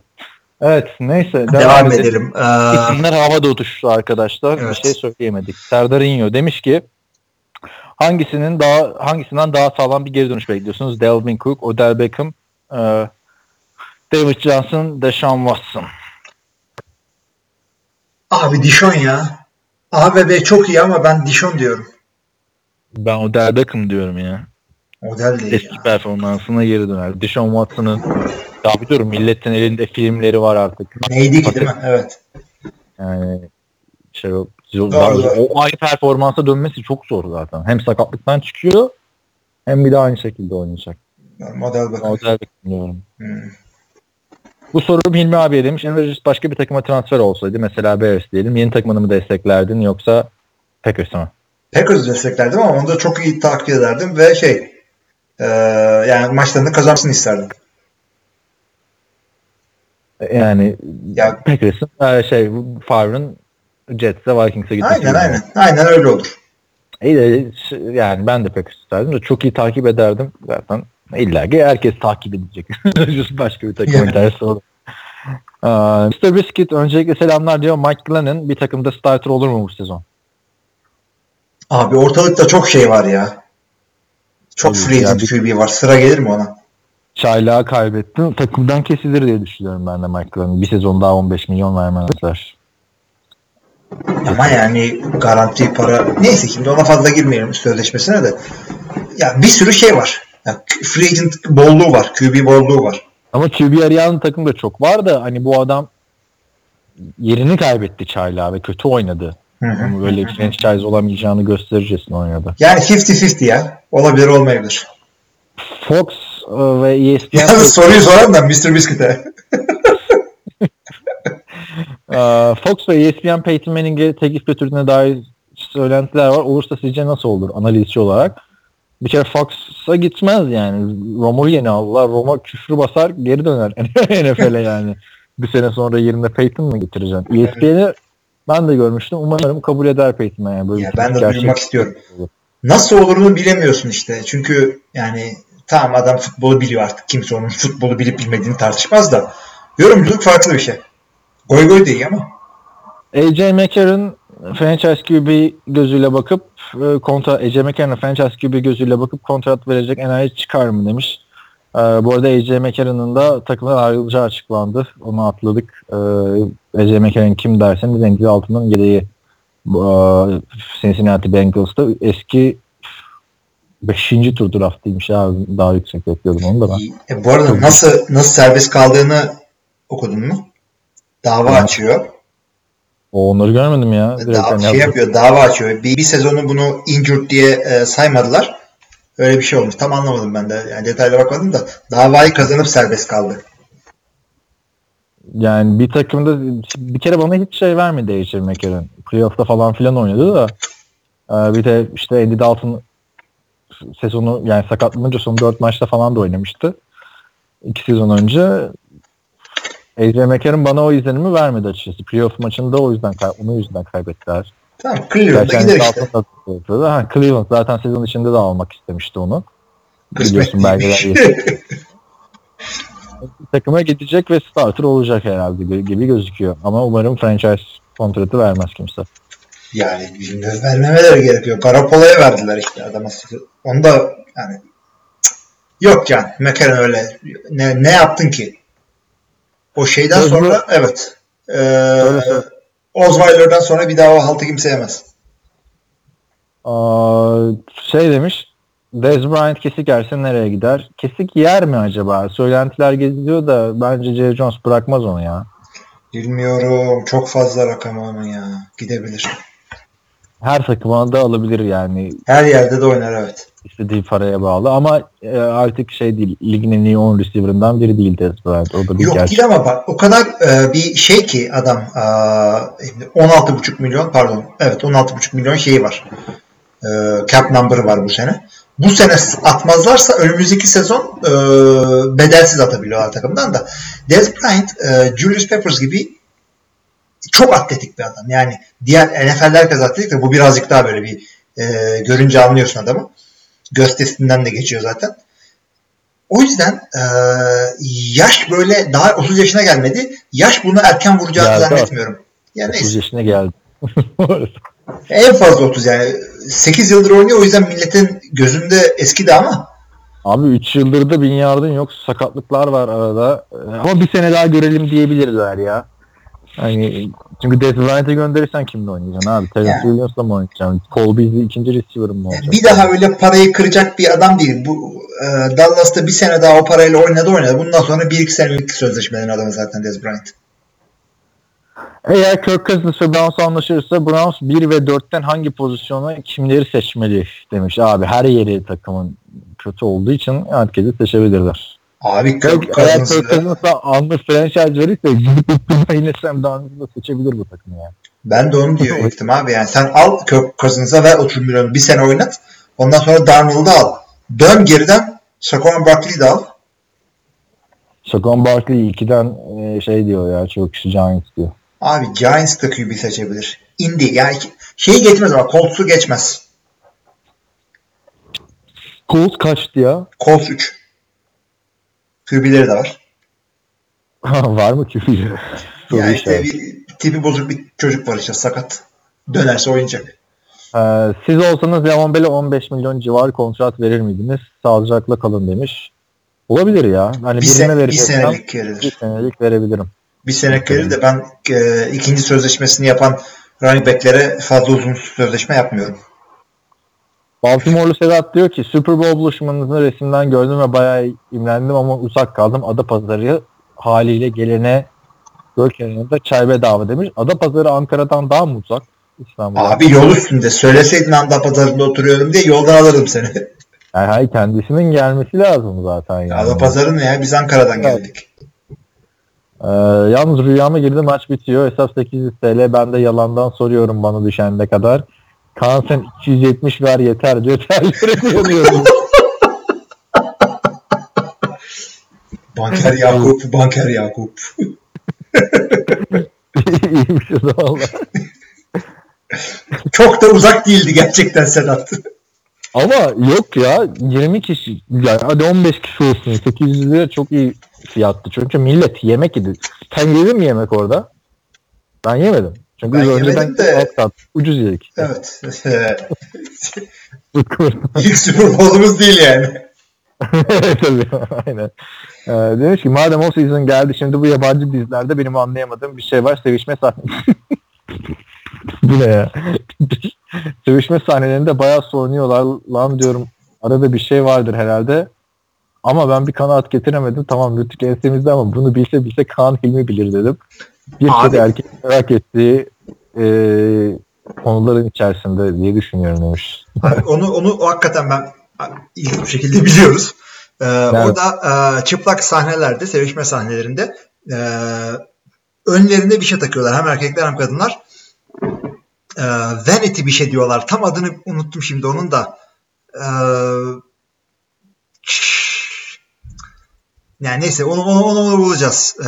Evet neyse. Devam, devam edelim. edelim. Ee... İsimler havada uçuştu arkadaşlar. Evet. Bir şey söyleyemedik. Serdar İnyo demiş ki hangisinin daha hangisinden daha sağlam bir geri dönüş bekliyorsunuz? Delvin Cook, Odell Beckham, e, David Johnson, Deshaun Watson. Abi Dishon ya. A ve B çok iyi ama ben Dishon diyorum. Ben Odell Beckham diyorum ya. Odell değil Eski ya. performansına geri döner. Deshaun Watson'ın ya biliyorum milletin elinde filmleri var artık. Neydi ki değil mi? Evet. Yani şey o, doğru, o aynı performansa dönmesi çok zor zaten. Hem sakatlıktan çıkıyor hem bir de aynı şekilde oynayacak. Model bakın. Model bekliyorum. Hmm. Bu soru Hilmi abiye demiş. Enver başka bir takıma transfer olsaydı mesela Bears diyelim yeni takımını mı desteklerdin yoksa Packers'ı mı? Packers desteklerdim ama onu da çok iyi takip ederdim ve şey e, yani maçlarını kazansın isterdim. Yani ya, Packers'ın e, şey Favre'ın Jets'e Vikings'e gitmesi. Aynen gibi. aynen. Aynen öyle olur. İyi de yani ben de Packers isterdim de çok iyi takip ederdim zaten. İlla ki herkes takip edecek. Başka bir takım yani. tersi olur. Uh, Mr. Biscuit öncelikle selamlar diyor. Mike Glennon bir takımda starter olur mu bu sezon? Abi ortalıkta çok şey var ya. Çok free agent QB var. Sıra gelir mi ona? Çaylağı kaybettin. Takımdan kesilir diye düşünüyorum ben de Michael'ın. Bir sezon daha 15 milyon vermezler. Ama yani garanti para neyse şimdi ona fazla girmeyelim sözleşmesine de. Ya bir sürü şey var. Ya free agent bolluğu var. QB bolluğu var. Ama QB arayan takım da çok var da hani bu adam yerini kaybetti Çaylağı ve kötü oynadı. Hı hı. Böyle franchise olamayacağını göstericesine oynadı. Yani 50-50 ya. Olabilir olmayabilir. Fox e, ve ESPN... Yalnız soruyu soran da Mr. Biscuit'e. E, Fox ve ESPN Peyton Manning'e teklif götürdüğüne dair söylentiler var. Olursa sizce nasıl olur analizci olarak? Bir kere Fox'a gitmez yani. Roma'yı yeni aldılar. Roma küfür basar geri döner NFL'e yani. Bir sene sonra yerine Peyton mı getireceksin? ESPN'i ben de görmüştüm. Umarım kabul eder Peyton yani. Böyle ya ben de duymak istiyorum. Olur. Nasıl olurunu bilemiyorsun işte. Çünkü yani tamam adam futbolu biliyor artık. Kimse onun futbolu bilip bilmediğini tartışmaz da yorumculuk farklı bir şey. Goy goy değil ama. AJ McCarron franchise QB gözüyle bakıp e, kontra AJ McCarron'a franchise QB gözüyle bakıp kontrat verecek enayi çıkar mı demiş. Ee, bu arada AJ McCarron'ın da takımdan ayrılacağı açıklandı. Onu atladık. Ee, AJ McCarron kim derseniz renkli altından yedeği e, Cincinnati Bengals'ta eski Beşinci tur draftıymış abi. Daha yüksek bekliyordum onu da ben. E, bu arada nasıl nasıl serbest kaldığını okudun mu? Dava evet. açıyor. O onları görmedim ya. Direkt da, şey yapıyor, dava açıyor. Bir, bir sezonu bunu injured diye e, saymadılar. Öyle bir şey olmuş. Tam anlamadım ben de. Yani detaylı bakmadım da davayı kazanıp serbest kaldı. Yani bir takımda bir kere bana hiç şey vermedi H.R. McCarron. Playoff'ta falan filan oynadı da e, bir de işte Andy Dalton sezonu yani sakatlanınca son 4 maçta falan da oynamıştı. 2 sezon önce AJ McCarron bana o izlenimi vermedi açıkçası. Playoff maçında o yüzden onun yüzünden kaybettiler. Tamam Cleveland'a gider işte. Ha, Cleveland zaten sezon içinde de almak istemişti onu. Biliyorsun belgeler takıma gidecek ve starter olacak herhalde gibi gözüküyor. Ama umarım franchise kontratı vermez kimse. Yani bilmiyorum vermemeleri gerekiyor. Garoppolo'ya verdiler işte adama. Onu da yani yok yani McCarron öyle ne, ne yaptın ki? O şeyden Öyle sonra evet. Ee, Osweiler'dan sonra bir daha o haltı kimse yemez. Aa, şey demiş Dez Bryant kesik yerse nereye gider? Kesik yer mi acaba? Söylentiler geziliyor da bence Jerry Jones bırakmaz onu ya. Bilmiyorum. Çok fazla rakam ama ya. Gidebilir. Her takıma da alabilir yani. Her yerde de oynar evet. İstediği paraya bağlı ama e, artık şey değil. Ligin en iyi 10 receiver'ından biri değil Dez Bryant. O da bir Yok gerçek. değil ama bak o kadar e, bir şey ki adam e, 16,5 milyon pardon evet 16,5 milyon şeyi var. E, cap number'ı var bu sene bu sene atmazlarsa önümüzdeki sezon e, bedelsiz atabiliyorlar takımdan da. Dez Bryant, e, Julius Peppers gibi çok atletik bir adam. Yani diğer NFL'ler kadar atletik de bu birazcık daha böyle bir e, görünce anlıyorsun adamı. Göz testinden de geçiyor zaten. O yüzden e, yaş böyle daha 30 yaşına gelmedi. Yaş bunu erken vuracağını geldi zannetmiyorum. Yani 30 neyse. yaşına geldi. En fazla 30 yani. 8 yıldır oynuyor o yüzden milletin gözünde eski de ama. Abi 3 yıldır da bin yardın yok. Sakatlıklar var arada. Ama bir sene daha görelim diyebilirler ya. Hani çünkü Dez Bryant'ı gönderirsen kimle oynayacaksın abi? Terence yani. Williams'la mı oynayacaksın? Cole Beasley ikinci receiver mı olacak? Bir daha öyle parayı kıracak bir adam değil. Bu e, Dallas'ta bir sene daha o parayla oynadı oynadı. Bundan sonra bir iki senelik sözleşmelerin adamı zaten Dez Bryant. Eğer Kirk Cousins ve Browns anlaşırsa Browns 1 ve 4'ten hangi pozisyona kimleri seçmeli demiş. Abi her yeri takımın kötü olduğu için herkesi seçebilirler. Abi Eğer Kirk Cousins'a anlı franchise verirse yine Sam Darnold'u da seçebilir bu takımı yani. Ben de onu diyor ettim abi. Yani sen al Kirk Cousins'a ver 30 milyon bir sene oynat. Ondan sonra Darnold'u al. Dön geriden Saquon Barkley'i de al. Saquon Barkley 2'den e, şey diyor ya çok kişi Giants diyor. Abi Giants da QB seçebilir. Indy yani şeyi geçmez ama Colts'u geçmez. Colts kaçtı ya? Colts 3. QB'leri de var. var mı QB'leri? yani işte bir tipi bozuk bir çocuk var işte sakat. Dönerse oynayacak. Ee, siz olsanız Levan Bell'e 15 milyon civarı kontrat verir miydiniz? Sağlıcakla kalın demiş. Olabilir ya. Hani bir, se- bir senelik verilir. Bir senelik verebilirim bir sene verir de ben e, ikinci sözleşmesini yapan running back'lere fazla uzun sözleşme yapmıyorum. Baltimore'lu Sedat diyor ki Super Bowl buluşmanızı resimden gördüm ve bayağı imlendim ama uzak kaldım. Ada Pazarı haliyle gelene göl kenarında çay bedava demiş. Ada Pazarı Ankara'dan daha mı uzak? İstanbul'da. Abi yol üstünde. Söyleseydin Ada Pazarı'nda oturuyorum diye yoldan alırım seni. Yani hayır kendisinin gelmesi lazım zaten. Yani. Ada Pazarı ne ya? Biz Ankara'dan evet. geldik. Ee, yalnız rüyama girdi maç bitiyor. Hesap 800 TL. Ben de yalandan soruyorum bana düşende kadar. Kaan sen 270 ver yeter diyor. Terlere yanıyorum. banker Yakup, Banker Yakup. İyiymiş o da valla. Çok da uzak değildi gerçekten Sedat. Ama yok ya 20 kişi yani hadi 15 kişi olsun 800 lira çok iyi fiyattı. Çünkü millet yemek yedi. Sen yedin mi yemek orada? Ben yemedim. Çünkü ben önceden de... alt ucuz yedik. Evet. İlk Super Bowl'umuz değil yani. Tabii aynen. Ee, demiş ki madem o season geldi şimdi bu yabancı dizilerde benim anlayamadığım bir şey var sevişme sahnesi. bu ne ya? sevişme sahnelerinde bayağı sorunuyorlar lan diyorum arada bir şey vardır herhalde. Ama ben bir kanaat getiremedim. Tamam Rütük ensemizde ama bunu bilse bilse Kaan Hilmi bilir dedim. Birçok erkek merak ettiği e, konuların içerisinde diye düşünüyorum demiş. Abi onu onu hakikaten ben ilginç bir şekilde biliyoruz. Ee, evet. Orada e, çıplak sahnelerde, sevişme sahnelerinde e, önlerinde bir şey takıyorlar. Hem erkekler hem kadınlar. E, vanity bir şey diyorlar. Tam adını unuttum şimdi onun da. E, yani neyse onu onu, onu, onu bulacağız. E,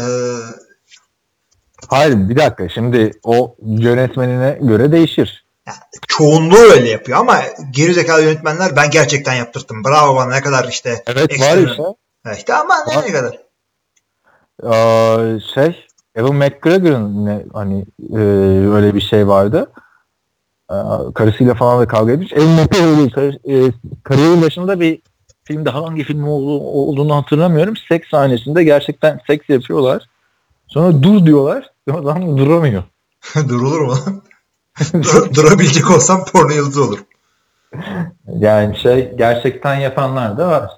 Hayır bir dakika şimdi o yönetmenine göre değişir. Yani çoğunluğu öyle yapıyor ama geri zekalı yönetmenler ben gerçekten yaptırttım. Bravo bana ne kadar işte. Evet var işte. İşte ama ne, ne kadar. Ee, şey Evan McGregor'ın ne, hani e, öyle bir şey vardı. Ee, karısıyla falan da kavga etmiş. Evan McGregor kar, e, kariyerin başında bir filmde hangi film olduğunu hatırlamıyorum. Seks sahnesinde gerçekten seks yapıyorlar. Sonra dur diyorlar. Adam duramıyor. Durulur mu? Dur, durabilecek olsam porno yıldızı olur. Yani şey gerçekten yapanlar da var.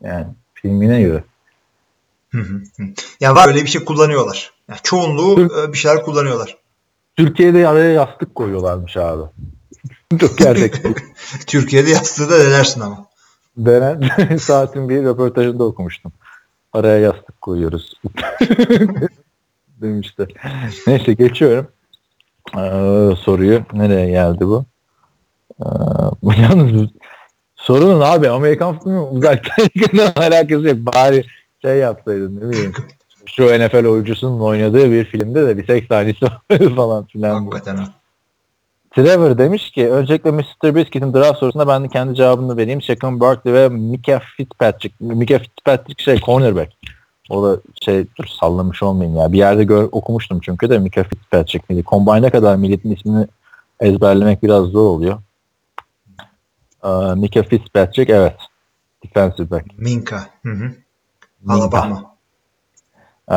Yani filmine göre. ya var öyle bir şey kullanıyorlar. Yani çoğunluğu Türk, e, bir şeyler kullanıyorlar. Türkiye'de araya yastık koyuyorlarmış abi. Çok gerçekten. Türkiye'de yastığı da denersin ama. Denen saatin bir röportajında okumuştum. Araya yastık koyuyoruz. Demişti. Neyse geçiyorum. Ee, soruyu. Nereye geldi bu? Ee, yalnız sorunun abi Amerikan filmi uzaktan alakası yok. Bari şey yapsaydın ne bileyim. Şu NFL oyuncusunun oynadığı bir filmde de bir seks sahnesi falan filan. Hakikaten Trevor demiş ki öncelikle Mr. Biscuit'in draft sorusunda ben de kendi cevabını vereyim. Shaquem Barkley ve Mika Fitzpatrick. Mika Fitzpatrick şey cornerback. O da şey dur sallamış olmayayım ya. Bir yerde gör, okumuştum çünkü de Mika Fitzpatrick miydi? Combine'a kadar milletin ismini ezberlemek biraz zor oluyor. Uh, Mika Fitzpatrick evet. Defensive back. Minka. Hı hı. Alabama. Ee,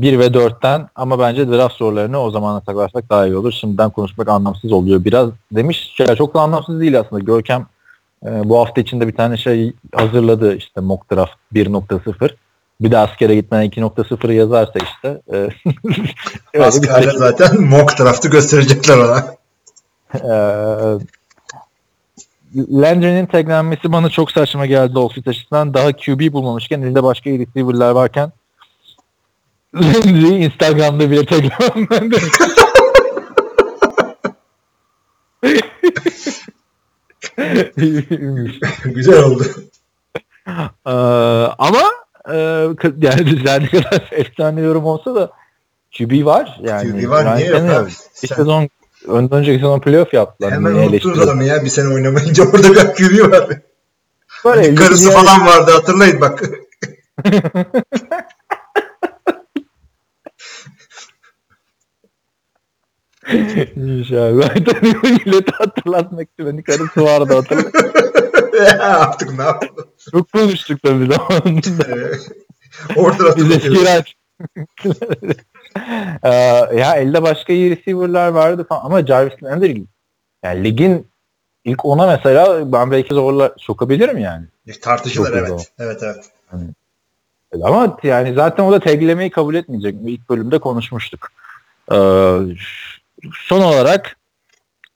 1 ve 4'ten ama bence draft sorularını o zamana saklarsak daha iyi olur. Şimdiden konuşmak anlamsız oluyor biraz demiş. Şey, çok da anlamsız değil aslında. Görkem e, bu hafta içinde bir tane şey hazırladı işte mock draft 1.0 bir de askere gitmeden 2.0 yazarsa işte. E, Askerler şey. zaten mock draft'ı gösterecekler ona. e, Landry'nin taglenmesi bana çok saçma geldi Dolphins açısından. Daha QB bulmamışken elinde başka iyi receiver'lar varken Landry Instagram'da bile taglenmendi. Güzel oldu. Ee, ama e, yani ne kadar efsane yorum olsa da QB var. Yani QB var niye yok abi? Bir sezon önden önceki sezon playoff yaptılar. Hemen unuttunuz adamı ya bir sene oynamayınca orada bir QB var. Var Karısı yani. falan vardı hatırlayın bak. İnşallah. Milleti hatırlatmak için beni karısı vardı hatırlayın. ya artık ne yapalım? Çok konuştuk tabii zamanında. Orada ee, ya elde başka iyi receiver'lar vardı falan ama Jarvis Landry yani ligin ilk ona mesela ben belki zorla sokabilirim yani. Tartışılır Çok evet. Zor. Evet evet. Yani, ama yani zaten o da taglemeyi kabul etmeyecek. İlk bölümde konuşmuştuk. Ee, son olarak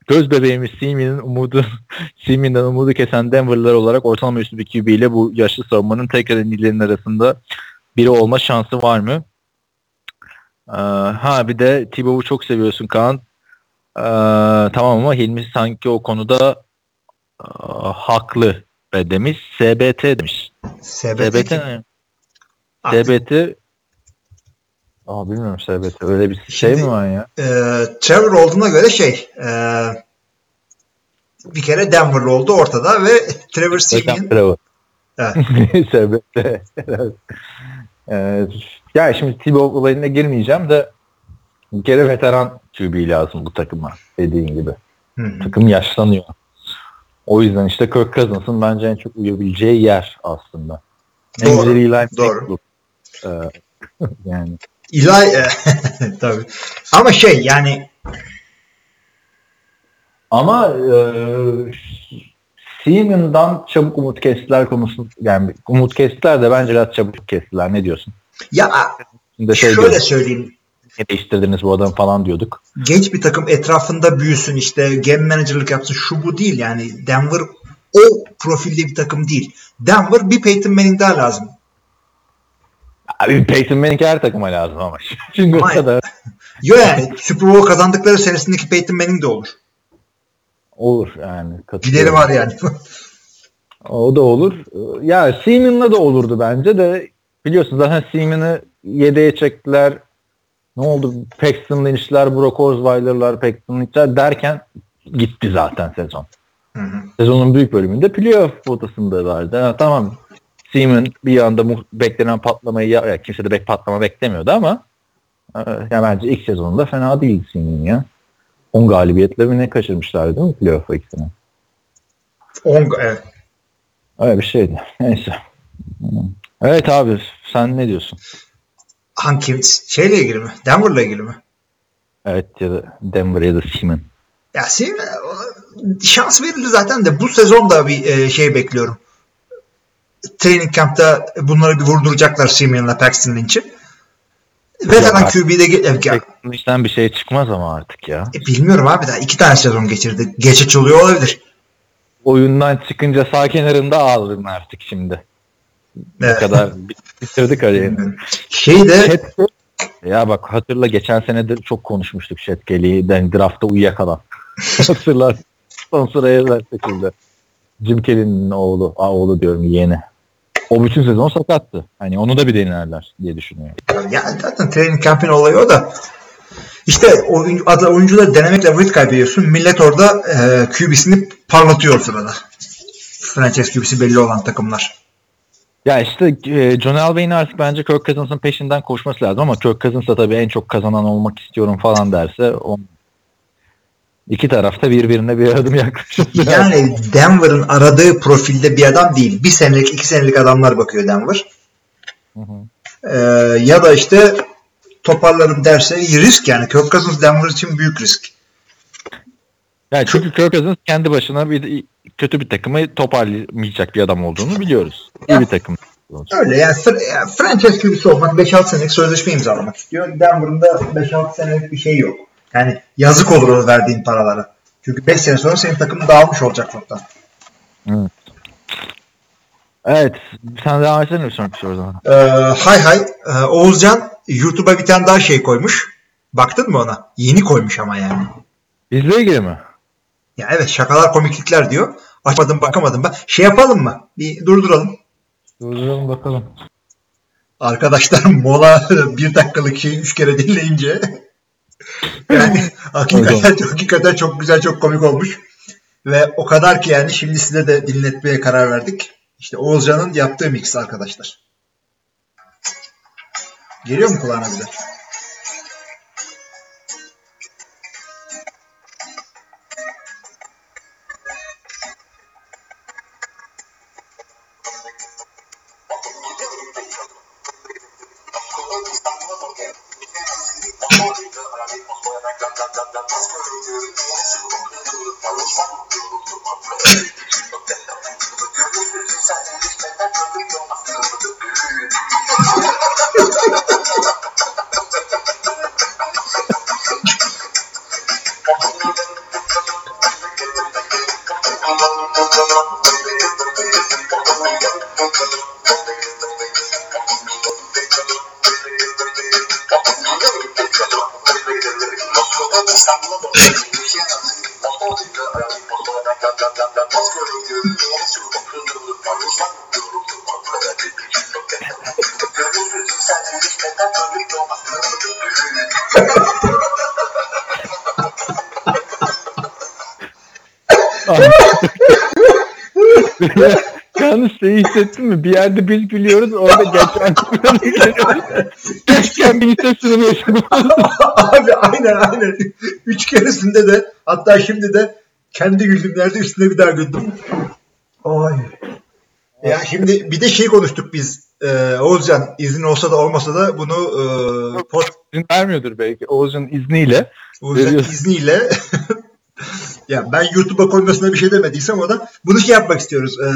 göz bebeğimiz Simin'in umudu Simin'den umudu kesen Denver'lar olarak ortalama üstü bir QB ile bu yaşlı savunmanın tekrar en arasında biri olma şansı var mı? Ee, ha bir de Tibo'yu çok seviyorsun Kaan. Ee, tamam ama Hilmi sanki o konuda e, haklı demiş. SBT demiş. SBT, SBT ne? SBT Aa bilmiyorum SBT. Öyle bir şey Şimdi, mi var ya? E, Trevor olduğuna göre şey e, bir kere Denver'lı oldu ortada ve Trevor Simeon Trevor. Evet. SBT. evet. Ee, ya şimdi Thibaut olayına girmeyeceğim de bir kere veteran QB lazım bu takıma dediğin gibi. Hı-hı. Takım yaşlanıyor. O yüzden işte Kirk Cousins'ın bence en çok uyabileceği yer aslında. Doğru. Doğru. Ee, yani İlay e, tabii. Ama şey yani ama e, Siemens'dan çabuk umut kestiler konusu yani umut kestiler de bence biraz çabuk kestiler. Ne diyorsun? Ya Şimdi şey şöyle diyorduk, söyleyeyim. Ne değiştirdiniz bu adamı falan diyorduk. Genç bir takım etrafında büyüsün işte game manager'lık yapsın şu bu değil yani Denver o profilde bir takım değil. Denver bir Peyton Manning daha lazım. Abi Peyton Manning her takıma lazım ama. Çünkü o kadar. Yo yani Super Bowl kazandıkları senesindeki Peyton Manning de olur. Olur yani. Gideri var yani. o da olur. Ya Seaman'la da olurdu bence de biliyorsun zaten Seaman'ı yedeğe çektiler. Ne oldu? Paxton Lynch'ler, Brock Osweiler'lar, Paxton Lynch'ler derken gitti zaten sezon. Hı hı. Sezonun büyük bölümünde playoff potasında vardı. Ha, tamam Seaman bir anda beklenen patlamayı ya, ya kimse de bek patlama beklemiyordu ama e, ya bence ilk sezonunda fena değil Seaman ya. 10 galibiyetle mi ne kaçırmışlardı değil mi playoff'a ikisini? 10 evet. Öyle bir şeydi. Neyse. Evet abi sen ne diyorsun? Hangi şeyle ilgili mi? Denver'la ilgili mi? Evet ya da Denver ya da Seaman. Ya Seaman şans verildi zaten de bu sezon da bir e, şey bekliyorum. Training camp'ta bunları bir vurduracaklar Seaman'la Paxton Lynch'i. Veteran QB'de ge- bir şey çıkmaz ama artık ya. E, bilmiyorum abi daha iki tane sezon geçirdi. Geçiç oluyor olabilir. Oyundan çıkınca sağ kenarında ağladın artık şimdi. Evet. Ne kadar bitirdik kariyerini. Şey de ya bak hatırla geçen sene de çok konuşmuştuk Şetkeli'yi. Yani draftta uyuyakalan. Hatırlar. Son sıraya seçildi. Jim Kelly'nin oğlu. Aa, oğlu diyorum yeğeni. O bütün sezon sakattı. Hani onu da bir denerler diye düşünüyorum. Ya zaten training camp'in olayı o da. İşte oyuncu, adı oyuncuları denemekle vakit kaybediyorsun. Millet orada e, QB'sini parlatıyor sırada. Franchise QB'si belli olan takımlar. Ya işte e, John Elway'in artık bence Kirk Cousins'ın peşinden koşması lazım ama Kirk Cousins da tabii en çok kazanan olmak istiyorum falan derse on, İki tarafta birbirine bir adım yaklaşıyor. Yani Denver'ın aradığı profilde bir adam değil. Bir senelik, iki senelik adamlar bakıyor Denver. Hı hı. Ee, ya da işte toparlarım derse risk yani. Kirk Cousins Denver için büyük risk. Yani çünkü Kirk Cousins kendi başına bir kötü bir takımı toparlamayacak bir adam olduğunu biliyoruz. İyi bir takım. Öyle yani, yani franchise QB'si olmak 5-6 senelik sözleşme imzalamak istiyor. Denver'ın da 5-6 senelik bir şey yok. Yani yazık olur o verdiğin paralara. Çünkü 5 sene sonra senin takımın dağılmış olacak çoktan. Evet. Evet. Sen devam etsene bir sonraki soru zaman. Ee, hay hay. Ee, Oğuzcan YouTube'a bir tane daha şey koymuş. Baktın mı ona? Yeni koymuş ama yani. Bizle ilgili mi? Ya evet şakalar komiklikler diyor. Açmadım bakamadım ben. Şey yapalım mı? Bir durduralım. Durduralım bakalım. Arkadaşlar mola bir dakikalık şeyi üç kere dinleyince yani hakikaten, hakikaten çok güzel, çok komik olmuş. Ve o kadar ki yani şimdi size de dinletmeye karar verdik. İşte Oğuzcan'ın yaptığı mix arkadaşlar. Geliyor mu kulağına güzel? Yalnız şeyi hissettin mi? Bir yerde biz gülüyoruz orada geçen geçen bir sesini yaşadım. Abi aynen aynen. Üç keresinde de hatta şimdi de kendi güldüğüm yerde üstüne bir daha güldüm. Ay. Ya şimdi bir de şey konuştuk biz. Ee, Oğuzcan izin olsa da olmasa da bunu e, post... İzin vermiyordur belki. Oğuzcan'ın izniyle. Oğuzcan izniyle Ya ben YouTube'a koymasına bir şey demediysem o da bunu şey yapmak istiyoruz. Ee,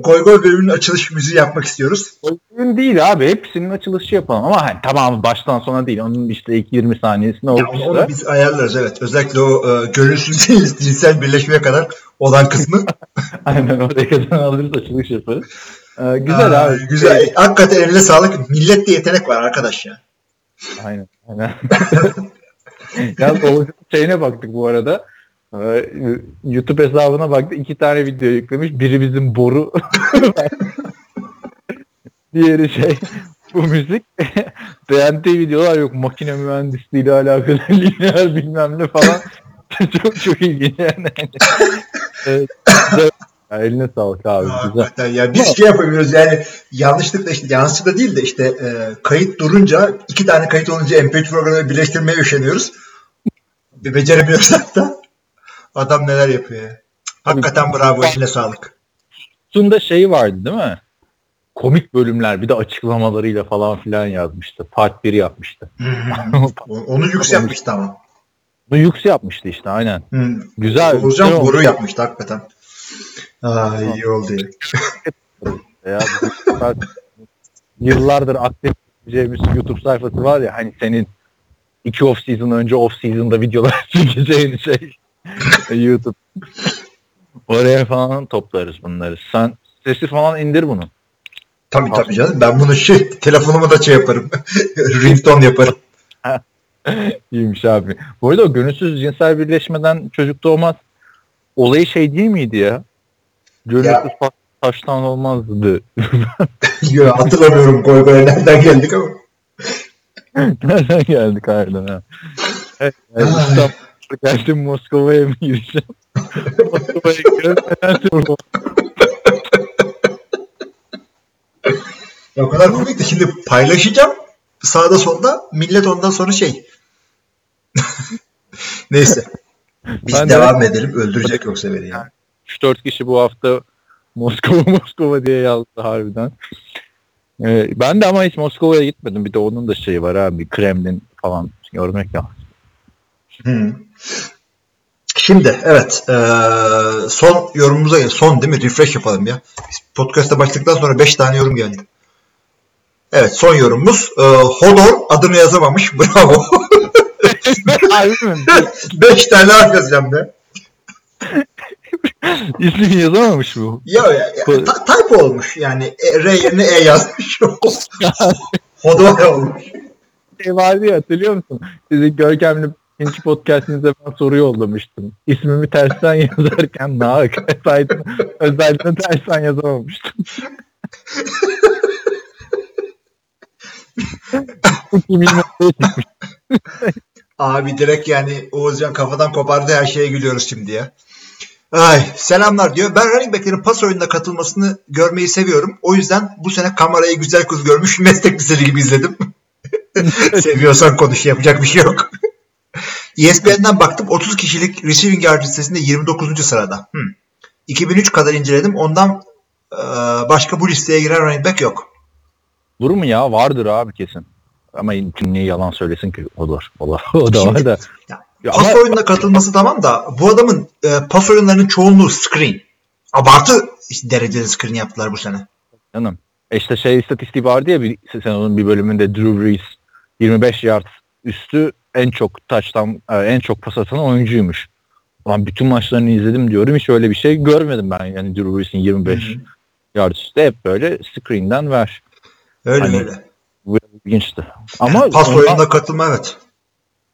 Goy Goy bölümünün açılış müziği yapmak istiyoruz. Oyun değil abi. Hepsinin açılışı yapalım. Ama hani tamamı baştan sona değil. Onun işte ilk 20 saniyesinde Ya onu, onu biz ayarlarız evet. Özellikle o e, gönülsüz cinsel birleşmeye kadar olan kısmı. Aynen oraya kadar alırız açılış yaparız. Ee, güzel Aa, abi. Güzel. Hakikaten eline sağlık. Millette yetenek var arkadaş ya. Aynen. aynen. ya Oğuz'un şeyine baktık bu arada. Ee, YouTube hesabına baktık. iki tane video yüklemiş. Biri bizim boru. Diğeri şey bu müzik. Beğendiği videolar yok. Makine mühendisliği ile alakalı lineer bilmem ne falan. çok çok ilginç yani. evet. Ya eline sağlık abi. Aa, Güzel. ya biz şey yapamıyoruz yani yanlışlıkla işte yanlışlıkla değil de işte e, kayıt durunca iki tane kayıt olunca MP3 programını birleştirmeye üşeniyoruz. Beceremiyoruz hatta. Adam neler yapıyor ya. Hakikaten bravo eline sağlık. Üstünde şey vardı değil mi? Komik bölümler bir de açıklamalarıyla falan filan yazmıştı. Part 1 yapmıştı. Onu yüks yapmıştı ama. Bu Yux yapmıştı işte aynen. Hı. Güzel. Güzel oldu. boru yapmıştı hakikaten. Aa, iyi oldu ya. Yıllardır aktif YouTube sayfası var ya hani senin iki off season önce off season'da videolar çekeceğin şey YouTube. Oraya falan toplarız bunları. Sen sesi falan indir bunu. Tabii tabii canım. Ben bunu şey telefonumu da şey yaparım. Ringtone yaparım. İyiymiş abi. Bu arada o gönülsüz cinsel birleşmeden çocuk doğmaz. Olayı şey değil miydi ya? Gönülsüz Ya. taştan olmazdı. Yo, hatırlamıyorum koy koy nereden geldik ama. Nereden geldik harbiden ha? Evet, geldim Moskova'ya mı gireceğim? Moskova'ya. Ya o kadar komik de şimdi paylaşacağım sağda solda millet ondan sonra şey. Neyse. Biz Ben de- devam edelim. Öldürecek yoksa beni ya. 3-4 kişi bu hafta Moskova Moskova diye yazdı harbiden. Ee, ben de ama hiç Moskova'ya gitmedim. Bir de onun da şeyi var abi. Kremlin falan görmek lazım. Hı. Şimdi evet eee, son yorumumuza gel. Son değil mi? Refresh yapalım ya. Biz podcast'a başladıktan sonra 5 tane yorum geldi. Evet son yorumumuz eee, Hodor adını yazamamış. Bravo. Harbi mi? 5 tane harf yazacağım be. İsmini yazamamış bu. Ya, ya, ya ta- typo olmuş yani e, R yerine E yazmış. Hodor olmuş. şey vardı ya hatırlıyor musun? Sizin görkemli ikinci podcastinizde ben soru yollamıştım. İsmimi tersten yazarken Naak özellikle, özellikle tersten yazamamıştım. Abi direkt yani Oğuzcan kafadan kopardı her şeye gülüyoruz şimdi ya. Ay selamlar diyor. Ben running back'lerin pas oyununa katılmasını görmeyi seviyorum. O yüzden bu sene kamerayı güzel kız görmüş meslek liseli gibi izledim. Seviyorsan konuş yapacak bir şey yok. ESPN'den baktım 30 kişilik receiving yard listesinde 29. sırada. Hmm. 2003 kadar inceledim. Ondan e, başka bu listeye giren running back yok. Olur mu ya? Vardır abi kesin. Ama kim niye yalan söylesin ki? O da, o da, o da var da. Ya, Ya Pas ama- oyununa katılması tamam da bu adamın e, pas oyunlarının çoğunluğu screen. Abartı işte derecede screen yaptılar bu sene. Canım. E işte şey istatistiği vardı ya bir sezonun bir bölümünde Drew Brees 25 yard üstü en çok taçtan en çok pas atan oyuncuymuş. Ulan bütün maçlarını izledim diyorum hiç öyle bir şey görmedim ben yani Drew Brees'in 25 Hı hı. yard üstü hep böyle screen'den ver. Öyle Hani- öyle. Bu ilginçti. Ama Yani pas ondan- oyununa katılma evet.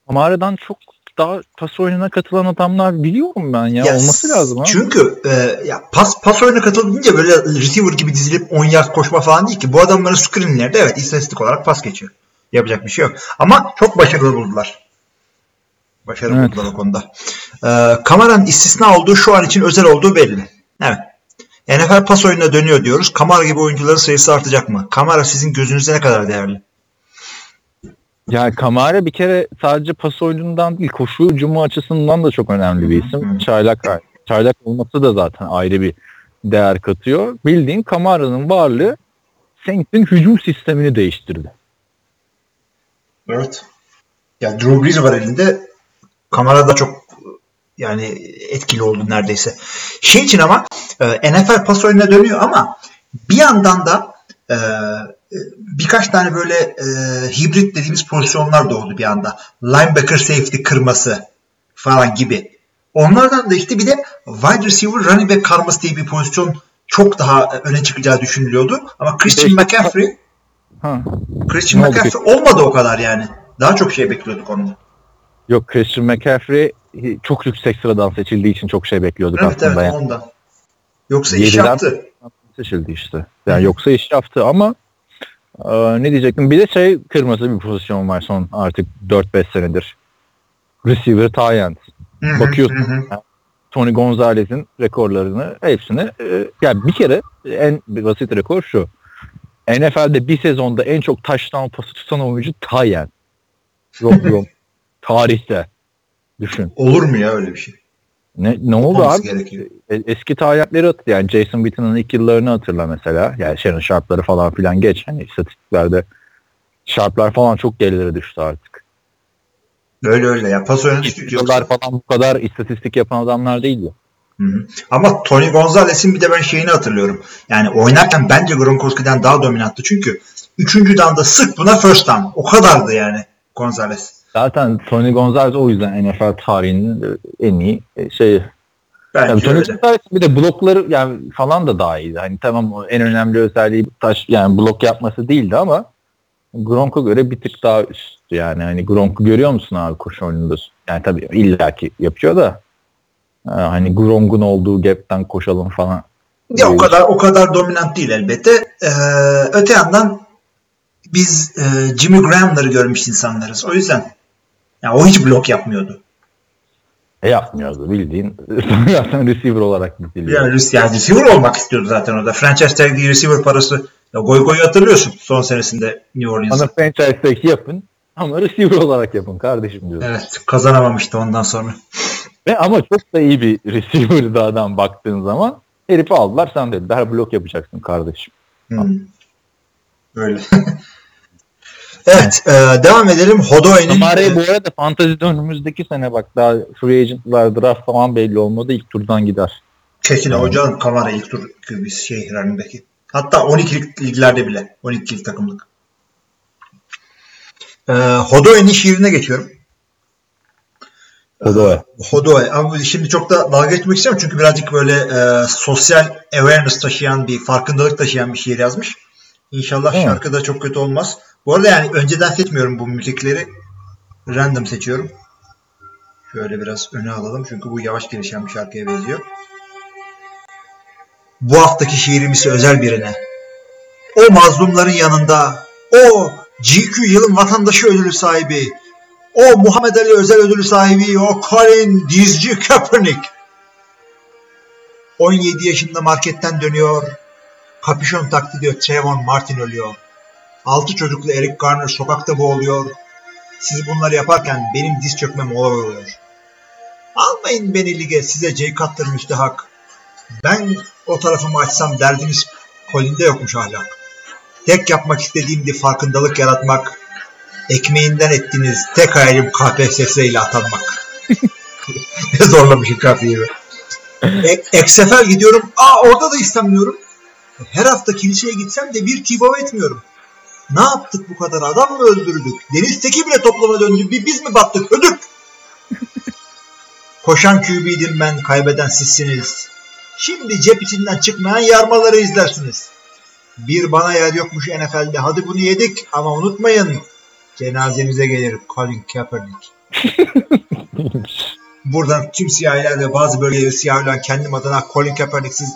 Kamara'dan çok daha pas oyununa katılan adamlar biliyorum ben ya. Ya, Olması lazım. Çünkü e, ya pas pas oyununa katıldığınca böyle receiver gibi dizilip 10 yard koşma falan değil ki. Bu adamların screenlerde evet istatistik olarak pas geçiyor. Yapacak bir şey yok. Ama çok başarılı buldular. Başarılı Evet. buldular o konuda. E, Kamara'nın istisna olduğu şu an için özel olduğu belli. Evet. NFL pas oyununa dönüyor diyoruz. Kamara gibi oyuncuların sayısı artacak mı? Kamara sizin gözünüzde ne kadar değerli? Ya Kamara bir kere sadece pas oyunundan değil koşu hücumu açısından da çok önemli bir isim. Hı. Çaylak çaylak olması da zaten ayrı bir değer katıyor. Bildiğin Kamara'nın varlığı Saints'in hücum sistemini değiştirdi. Evet. Ya Drew Brees var elinde. Kamara da çok yani etkili oldu neredeyse. Şey için ama e, NFL pas oyununa dönüyor ama bir yandan da e, birkaç tane böyle e, hibrit dediğimiz pozisyonlar doğdu bir anda. Linebacker safety kırması falan gibi. Onlardan da işte bir de wide receiver running back karması diye bir pozisyon çok daha öne çıkacağı düşünülüyordu. Ama Christian McCaffrey ha. Christian ne McCaffrey oldu? olmadı o kadar yani. Daha çok şey bekliyorduk ondan. Yok Christian McCaffrey çok yüksek sıradan seçildiği için çok şey bekliyorduk evet, aslında. Evet yani. ondan. Yoksa iş yaptı. Seçildi işte. Yani yoksa iş yaptı ama e, ne diyecektim? Bir de şey kırmızı bir pozisyon var son artık 4-5 senedir. Receiver tie Bakıyorsun Tony Gonzalez'in rekorlarını hepsini e, yani bir kere en basit rekor şu. NFL'de bir sezonda en çok touchdown pası tutan oyuncu Tayen. Yok. Tarihte. Düşün. Olur mu ya öyle bir şey? Ne, ne oldu abi? Gerekiyor. E, eski tarihleri hatır. Yani Jason Witten'ın ilk yıllarını hatırla mesela. Yani Shannon şartları falan filan geç. Hani istatistiklerde şartlar falan çok gerilere düştü artık. Öyle öyle ya. Pas Yıllar falan bu kadar istatistik yapan adamlar değildi. Hı hı. Ama Tony Gonzalez'in bir de ben şeyini hatırlıyorum. Yani oynarken bence Gronkowski'den daha dominanttı. Çünkü üçüncü danda sık buna first down. O kadardı yani Gonzalez. Zaten Tony Gonzalez o yüzden NFL tarihinin en iyi şeyi. Bence yani Tony Gonzalez bir de blokları yani falan da daha iyiydi. Hani tamam en önemli özelliği taş yani blok yapması değildi ama Gronk'a göre bir tık daha üsttü yani. Hani Gronk'u görüyor musun abi koşu oyununda? Yani tabii illaki yapıyor da hani Gronk'un olduğu gap'ten koşalım falan. Ya o kadar o kadar dominant değil elbette. Ee, öte yandan biz e, Jimmy Graham'ları görmüş insanlarız. O yüzden yani o hiç blok yapmıyordu. E yapmıyordu bildiğin. zaten receiver olarak gidiliyor. Yani, yani receiver olmak istiyordu zaten orada. Franchise tag receiver parası. Ya Goy Goy'u hatırlıyorsun son senesinde New Orleans'da. Bana franchise tag yapın ama receiver olarak yapın kardeşim diyor. Evet kazanamamıştı ondan sonra. Ve ama çok da iyi bir receiver'dı adam baktığın zaman. Herifi aldılar sen dediler blok yapacaksın kardeşim. Hmm. Öyle. Evet e, devam edelim. Hodoy'nin... Kamare'yi bu arada fantazide önümüzdeki sene bak daha free agentlar draft falan belli olmadı. ilk turdan gider. Kesin hmm. hocam Kamara ilk tur bir şey running Hatta 12'lik liglerde bile. 12'lik takımlık. E, Hodoy'nin şiirine geçiyorum. Hodoe. Hodoe. Ama şimdi çok da dalga geçmek istemiyorum çünkü birazcık böyle e, sosyal awareness taşıyan bir, farkındalık taşıyan bir şiir yazmış. İnşallah hmm. şarkı da çok kötü olmaz. Bu arada yani önceden seçmiyorum bu müzikleri. Random seçiyorum. Şöyle biraz öne alalım çünkü bu yavaş gelişen bir şarkıya benziyor. Bu haftaki şiirimiz özel birine. O mazlumların yanında, o GQ yılın vatandaşı ödülü sahibi, o Muhammed Ali özel ödülü sahibi, o Colin Dizci Kaepernick. 17 yaşında marketten dönüyor, kapüşon taktı diyor Trayvon Martin ölüyor. Altı çocuklu Eric Garner sokakta boğuluyor. Siz bunları yaparken benim diz çökmem olay oluyor. Almayın beni lige size Jay Cutler müstehak. Ben o tarafımı açsam derdiniz kolinde yokmuş ahlak. Tek yapmak istediğimdi farkındalık yaratmak. Ekmeğinden ettiniz tek hayalim KPSS ile atanmak. ne zorlamışım kafiyi be. Ek, sefer gidiyorum. Aa orada da istemiyorum. Her hafta kiliseye gitsem de bir tibav etmiyorum. Ne yaptık bu kadar adam mı öldürdük? Deniz teki bile toplama döndü. Bir biz mi battık? Ödük. Koşan QB'dim ben, kaybeden sizsiniz. Şimdi cep içinden çıkmayan yarmaları izlersiniz. Bir bana yer yokmuş NFL'de. Hadi bunu yedik ama unutmayın. Cenazemize gelir Colin Kaepernick. Buradan tüm siyahiler ve bazı bölgeleri siyahiler kendim adına Colin Kaepernick'siz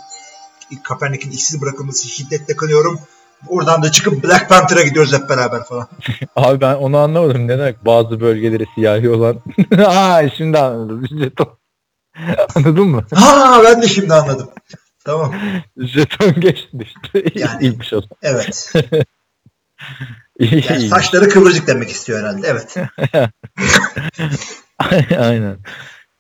Kaepernick'in işsiz bırakılması şiddetle kınıyorum. Oradan da çıkıp Black Panther'a gidiyoruz hep beraber falan. Abi ben onu anlamadım. Ne demek bazı bölgeleri siyahi olan. Aa şimdi anladım. Jeton. Anladın mı? Ha ben de şimdi anladım. Tamam. Jeton geçti işte. Yani, İyiymiş o. Evet. Yani saçları kıvırcık demek istiyor herhalde. Evet. Aynen.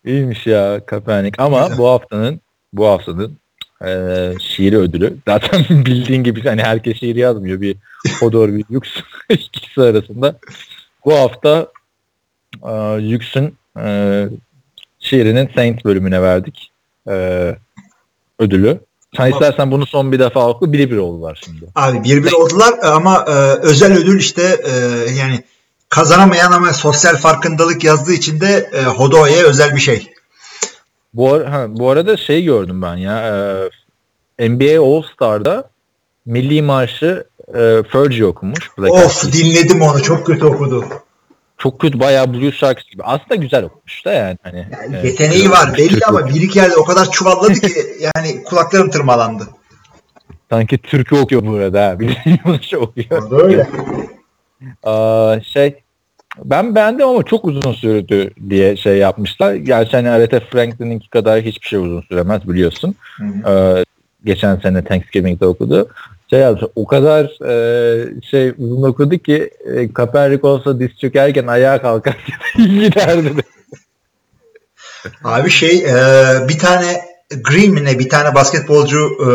İyiymiş ya Kaepernick. Ama Güzel. bu haftanın bu haftanın e, şiiri ödülü. Zaten bildiğin gibi hani herkes şiir yazmıyor. Bir Hodor bir Yux ikisi arasında. Bu hafta e, Yux'un e, Şiirinin Saint bölümüne verdik ee, ödülü. Sen istersen bunu son bir defa oku. Biri bir oldular şimdi. Abi bir bir oldular ama e, özel ödül işte e, yani kazanamayan ama sosyal farkındalık yazdığı için de e, Hodo'ya özel bir şey. Bu, ara, ha, bu arada şey gördüm ben ya. E, NBA All Star'da Milli Marşı e, Fergie okumuş. Black of Eyed. dinledim onu. Çok kötü okudu. Çok kötü bayağı blues şarkısı gibi. Aslında güzel okumuş da yani. Hani, yani e, yeteneği e, var belli ama bir iki yerde o kadar çuvalladı ki yani kulaklarım tırmalandı. Sanki türkü okuyor burada ha. Şey okuyor. Öyle. Aa, şey ben beğendim ama çok uzun sürdü diye şey yapmışlar. Gerçi hani Aretha Franklin'inki kadar hiçbir şey uzun süremez biliyorsun. Hı hı. Ee, geçen sene Thanksgiving'de okudu. Şey yaptı, o kadar e, şey uzun okudu ki e, Kaepernick olsa diz çökerken ayağa kalkar giderdi. Abi şey e, bir tane Green mi ne bir tane basketbolcu e,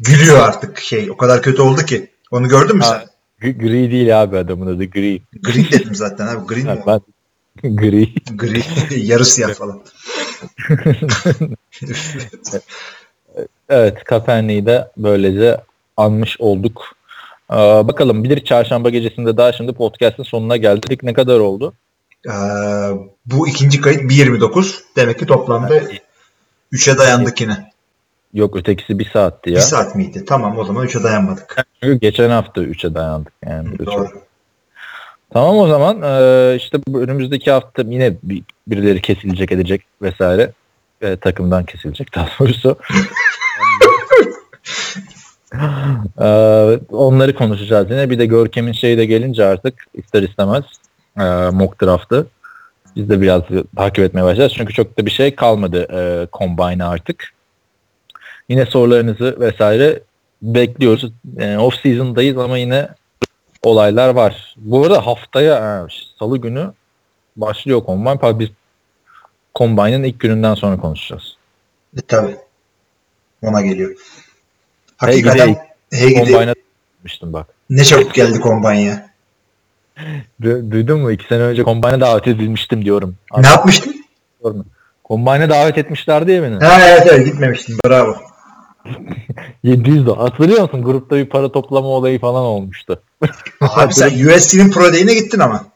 gülüyor artık şey o kadar kötü oldu ki. Onu gördün mü sen? Gri değil abi adamın adı Gri. Green dedim zaten abi. Green ha, ben, Gri. Gri. Yarı siyah falan. evet Kaepernick'i de böylece anmış olduk. Ee, bakalım bir çarşamba gecesinde daha şimdi podcast'ın sonuna geldik. Ne kadar oldu? Ee, bu ikinci kayıt 1.29. Demek ki toplamda yani, 3'e dayandık yine. Yok ötekisi bir saatti ya. Bir saat miydi? Tamam o zaman 3'e dayanmadık. Çünkü geçen hafta 3'e dayandık. Yani Doğru. Tamam o zaman e, işte önümüzdeki hafta yine birileri kesilecek edecek vesaire. E, takımdan kesilecek daha doğrusu. e, onları konuşacağız yine. Bir de Görkem'in şeyi de gelince artık ister istemez e, mock draft'ı biz de biraz takip etmeye başlayacağız. Çünkü çok da bir şey kalmadı e, Combine'a artık. Yine sorularınızı vesaire bekliyoruz. E, off season'dayız ama yine olaylar var. Bu arada haftaya salı günü başlıyor Combine. Biz Combine'ın ilk gününden sonra konuşacağız. E, tabii. Ona geliyor. Hakikaten hey, Combine'a bak. Ne çabuk geldi Combine'ya. Duydun mu? İki sene önce Combine'a davet edilmiştim diyorum. Ne yapmıştın? Combine'a davet etmişler diye beni. Ha, evet evet gitmemiştim. Bravo. 700 dolar. Hatırlıyor musun? Grupta bir para toplama olayı falan olmuştu. Abi sen USC'nin Pro Day'ine gittin ama.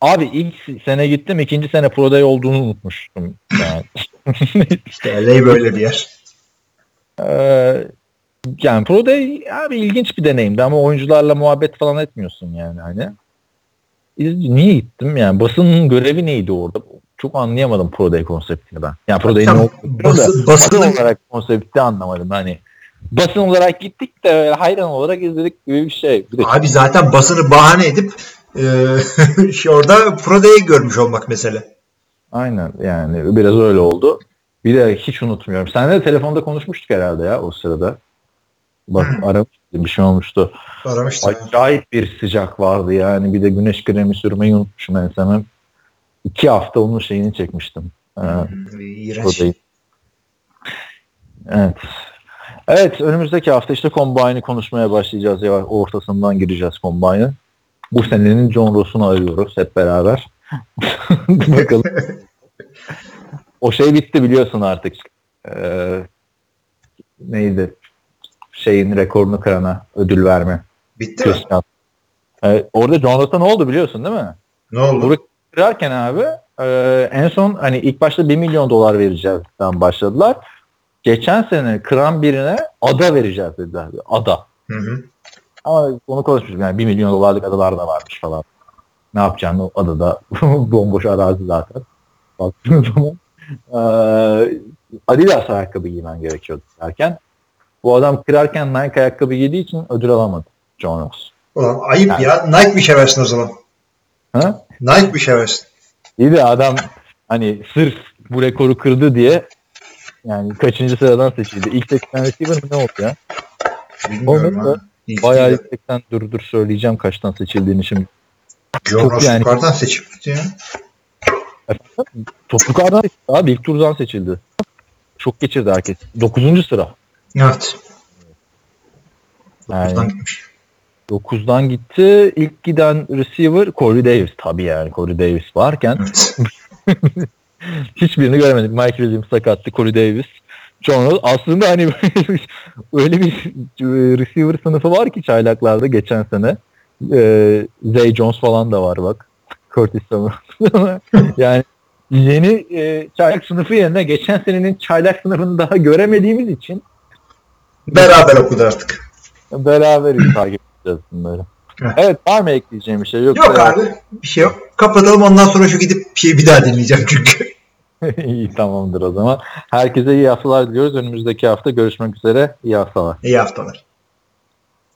Abi ilk sene gittim. ikinci sene Pro Day olduğunu unutmuştum. Yani. işte LA böyle bir yer. Ee, yani Pro Day abi ilginç bir deneyimdi ama oyuncularla muhabbet falan etmiyorsun yani hani. Niye gittim yani basının görevi neydi orada? Çok anlayamadım Pro Day konseptini ben. Yani Pro Day'in tamam, basın, basın olarak konsepti anlamadım hani. Basın olarak gittik de hayran olarak izledik gibi bir şey. Bir Abi zaten basını bahane edip e, orada Pro Day'i görmüş olmak mesele. Aynen yani biraz öyle oldu. Bir de hiç unutmuyorum. Senle de telefonda konuşmuştuk herhalde ya o sırada. Bak aramıştım bir şey olmuştu. Aramıştım. Acayip bir sıcak vardı yani. Bir de güneş kremi sürmeyi unutmuşum ben sana. İki hafta onun şeyini çekmiştim. Ee, Evet. Evet önümüzdeki hafta işte Combine'ı konuşmaya başlayacağız ya ortasından gireceğiz Combine'ı. Bu senenin John Ross'unu arıyoruz hep beraber. Bakalım. o şey bitti biliyorsun artık. Ee, neydi? Şeyin rekorunu kırana ödül verme. Bitti Christian. mi? Ee, orada ne oldu biliyorsun değil mi? Ne oldu? Bunu kırarken abi e, en son hani ilk başta 1 milyon dolar vereceğizden başladılar. Geçen sene kıran birine ada vereceğiz dediler. Ada. Hı hı. Ama onu konuşmuştuk yani 1 milyon dolarlık adalar da varmış falan. Ne yapacağını o adada bomboş arazi zaten. Baktığın zaman ee, Adidas ayakkabı giymen gerekiyordu derken bu adam kırarken Nike ayakkabı giydiği için ödül alamadı John Ross. Ulan ayıp yani. ya. Nike bir şey versin o zaman. Ha? Nike bir şey versin. İyi de adam hani sırf bu rekoru kırdı diye yani kaçıncı sıradan seçildi? İlk 80 receiver ne oldu ya? Bilmiyorum Olmadı Bayağı yüksekten dur dur söyleyeceğim kaçtan seçildiğini şimdi. John Ross yani... yukarıdan seçildi ya. Efendim? Toplukardan seçildi abi. ilk turdan seçildi. Çok geçirdi herkes. Dokuzuncu sıra. Evet. Dokuzdan yani, gitmiş. 9'dan gitti. İlk giden receiver Corey Davis. Tabii yani Corey Davis varken. Evet. Hiçbirini göremedik. Mike Williams sakattı. Corey Davis. John Aslında hani öyle bir receiver sınıfı var ki çaylaklarda geçen sene. Ee, Zay Jones falan da var bak. Curtis Samuel. yani yeni e, çaylak sınıfı yerine geçen senenin çaylak sınıfını daha göremediğimiz için beraber okudu artık. Beraber takip edeceğiz bunları. Evet. evet var mı ekleyeceğim bir şey? Yok, yok abi bir şey yok. Kapatalım ondan sonra şu gidip bir şey bir daha dinleyeceğim çünkü. iyi tamamdır o zaman. Herkese iyi haftalar diliyoruz. Önümüzdeki hafta görüşmek üzere. İyi haftalar. İyi haftalar.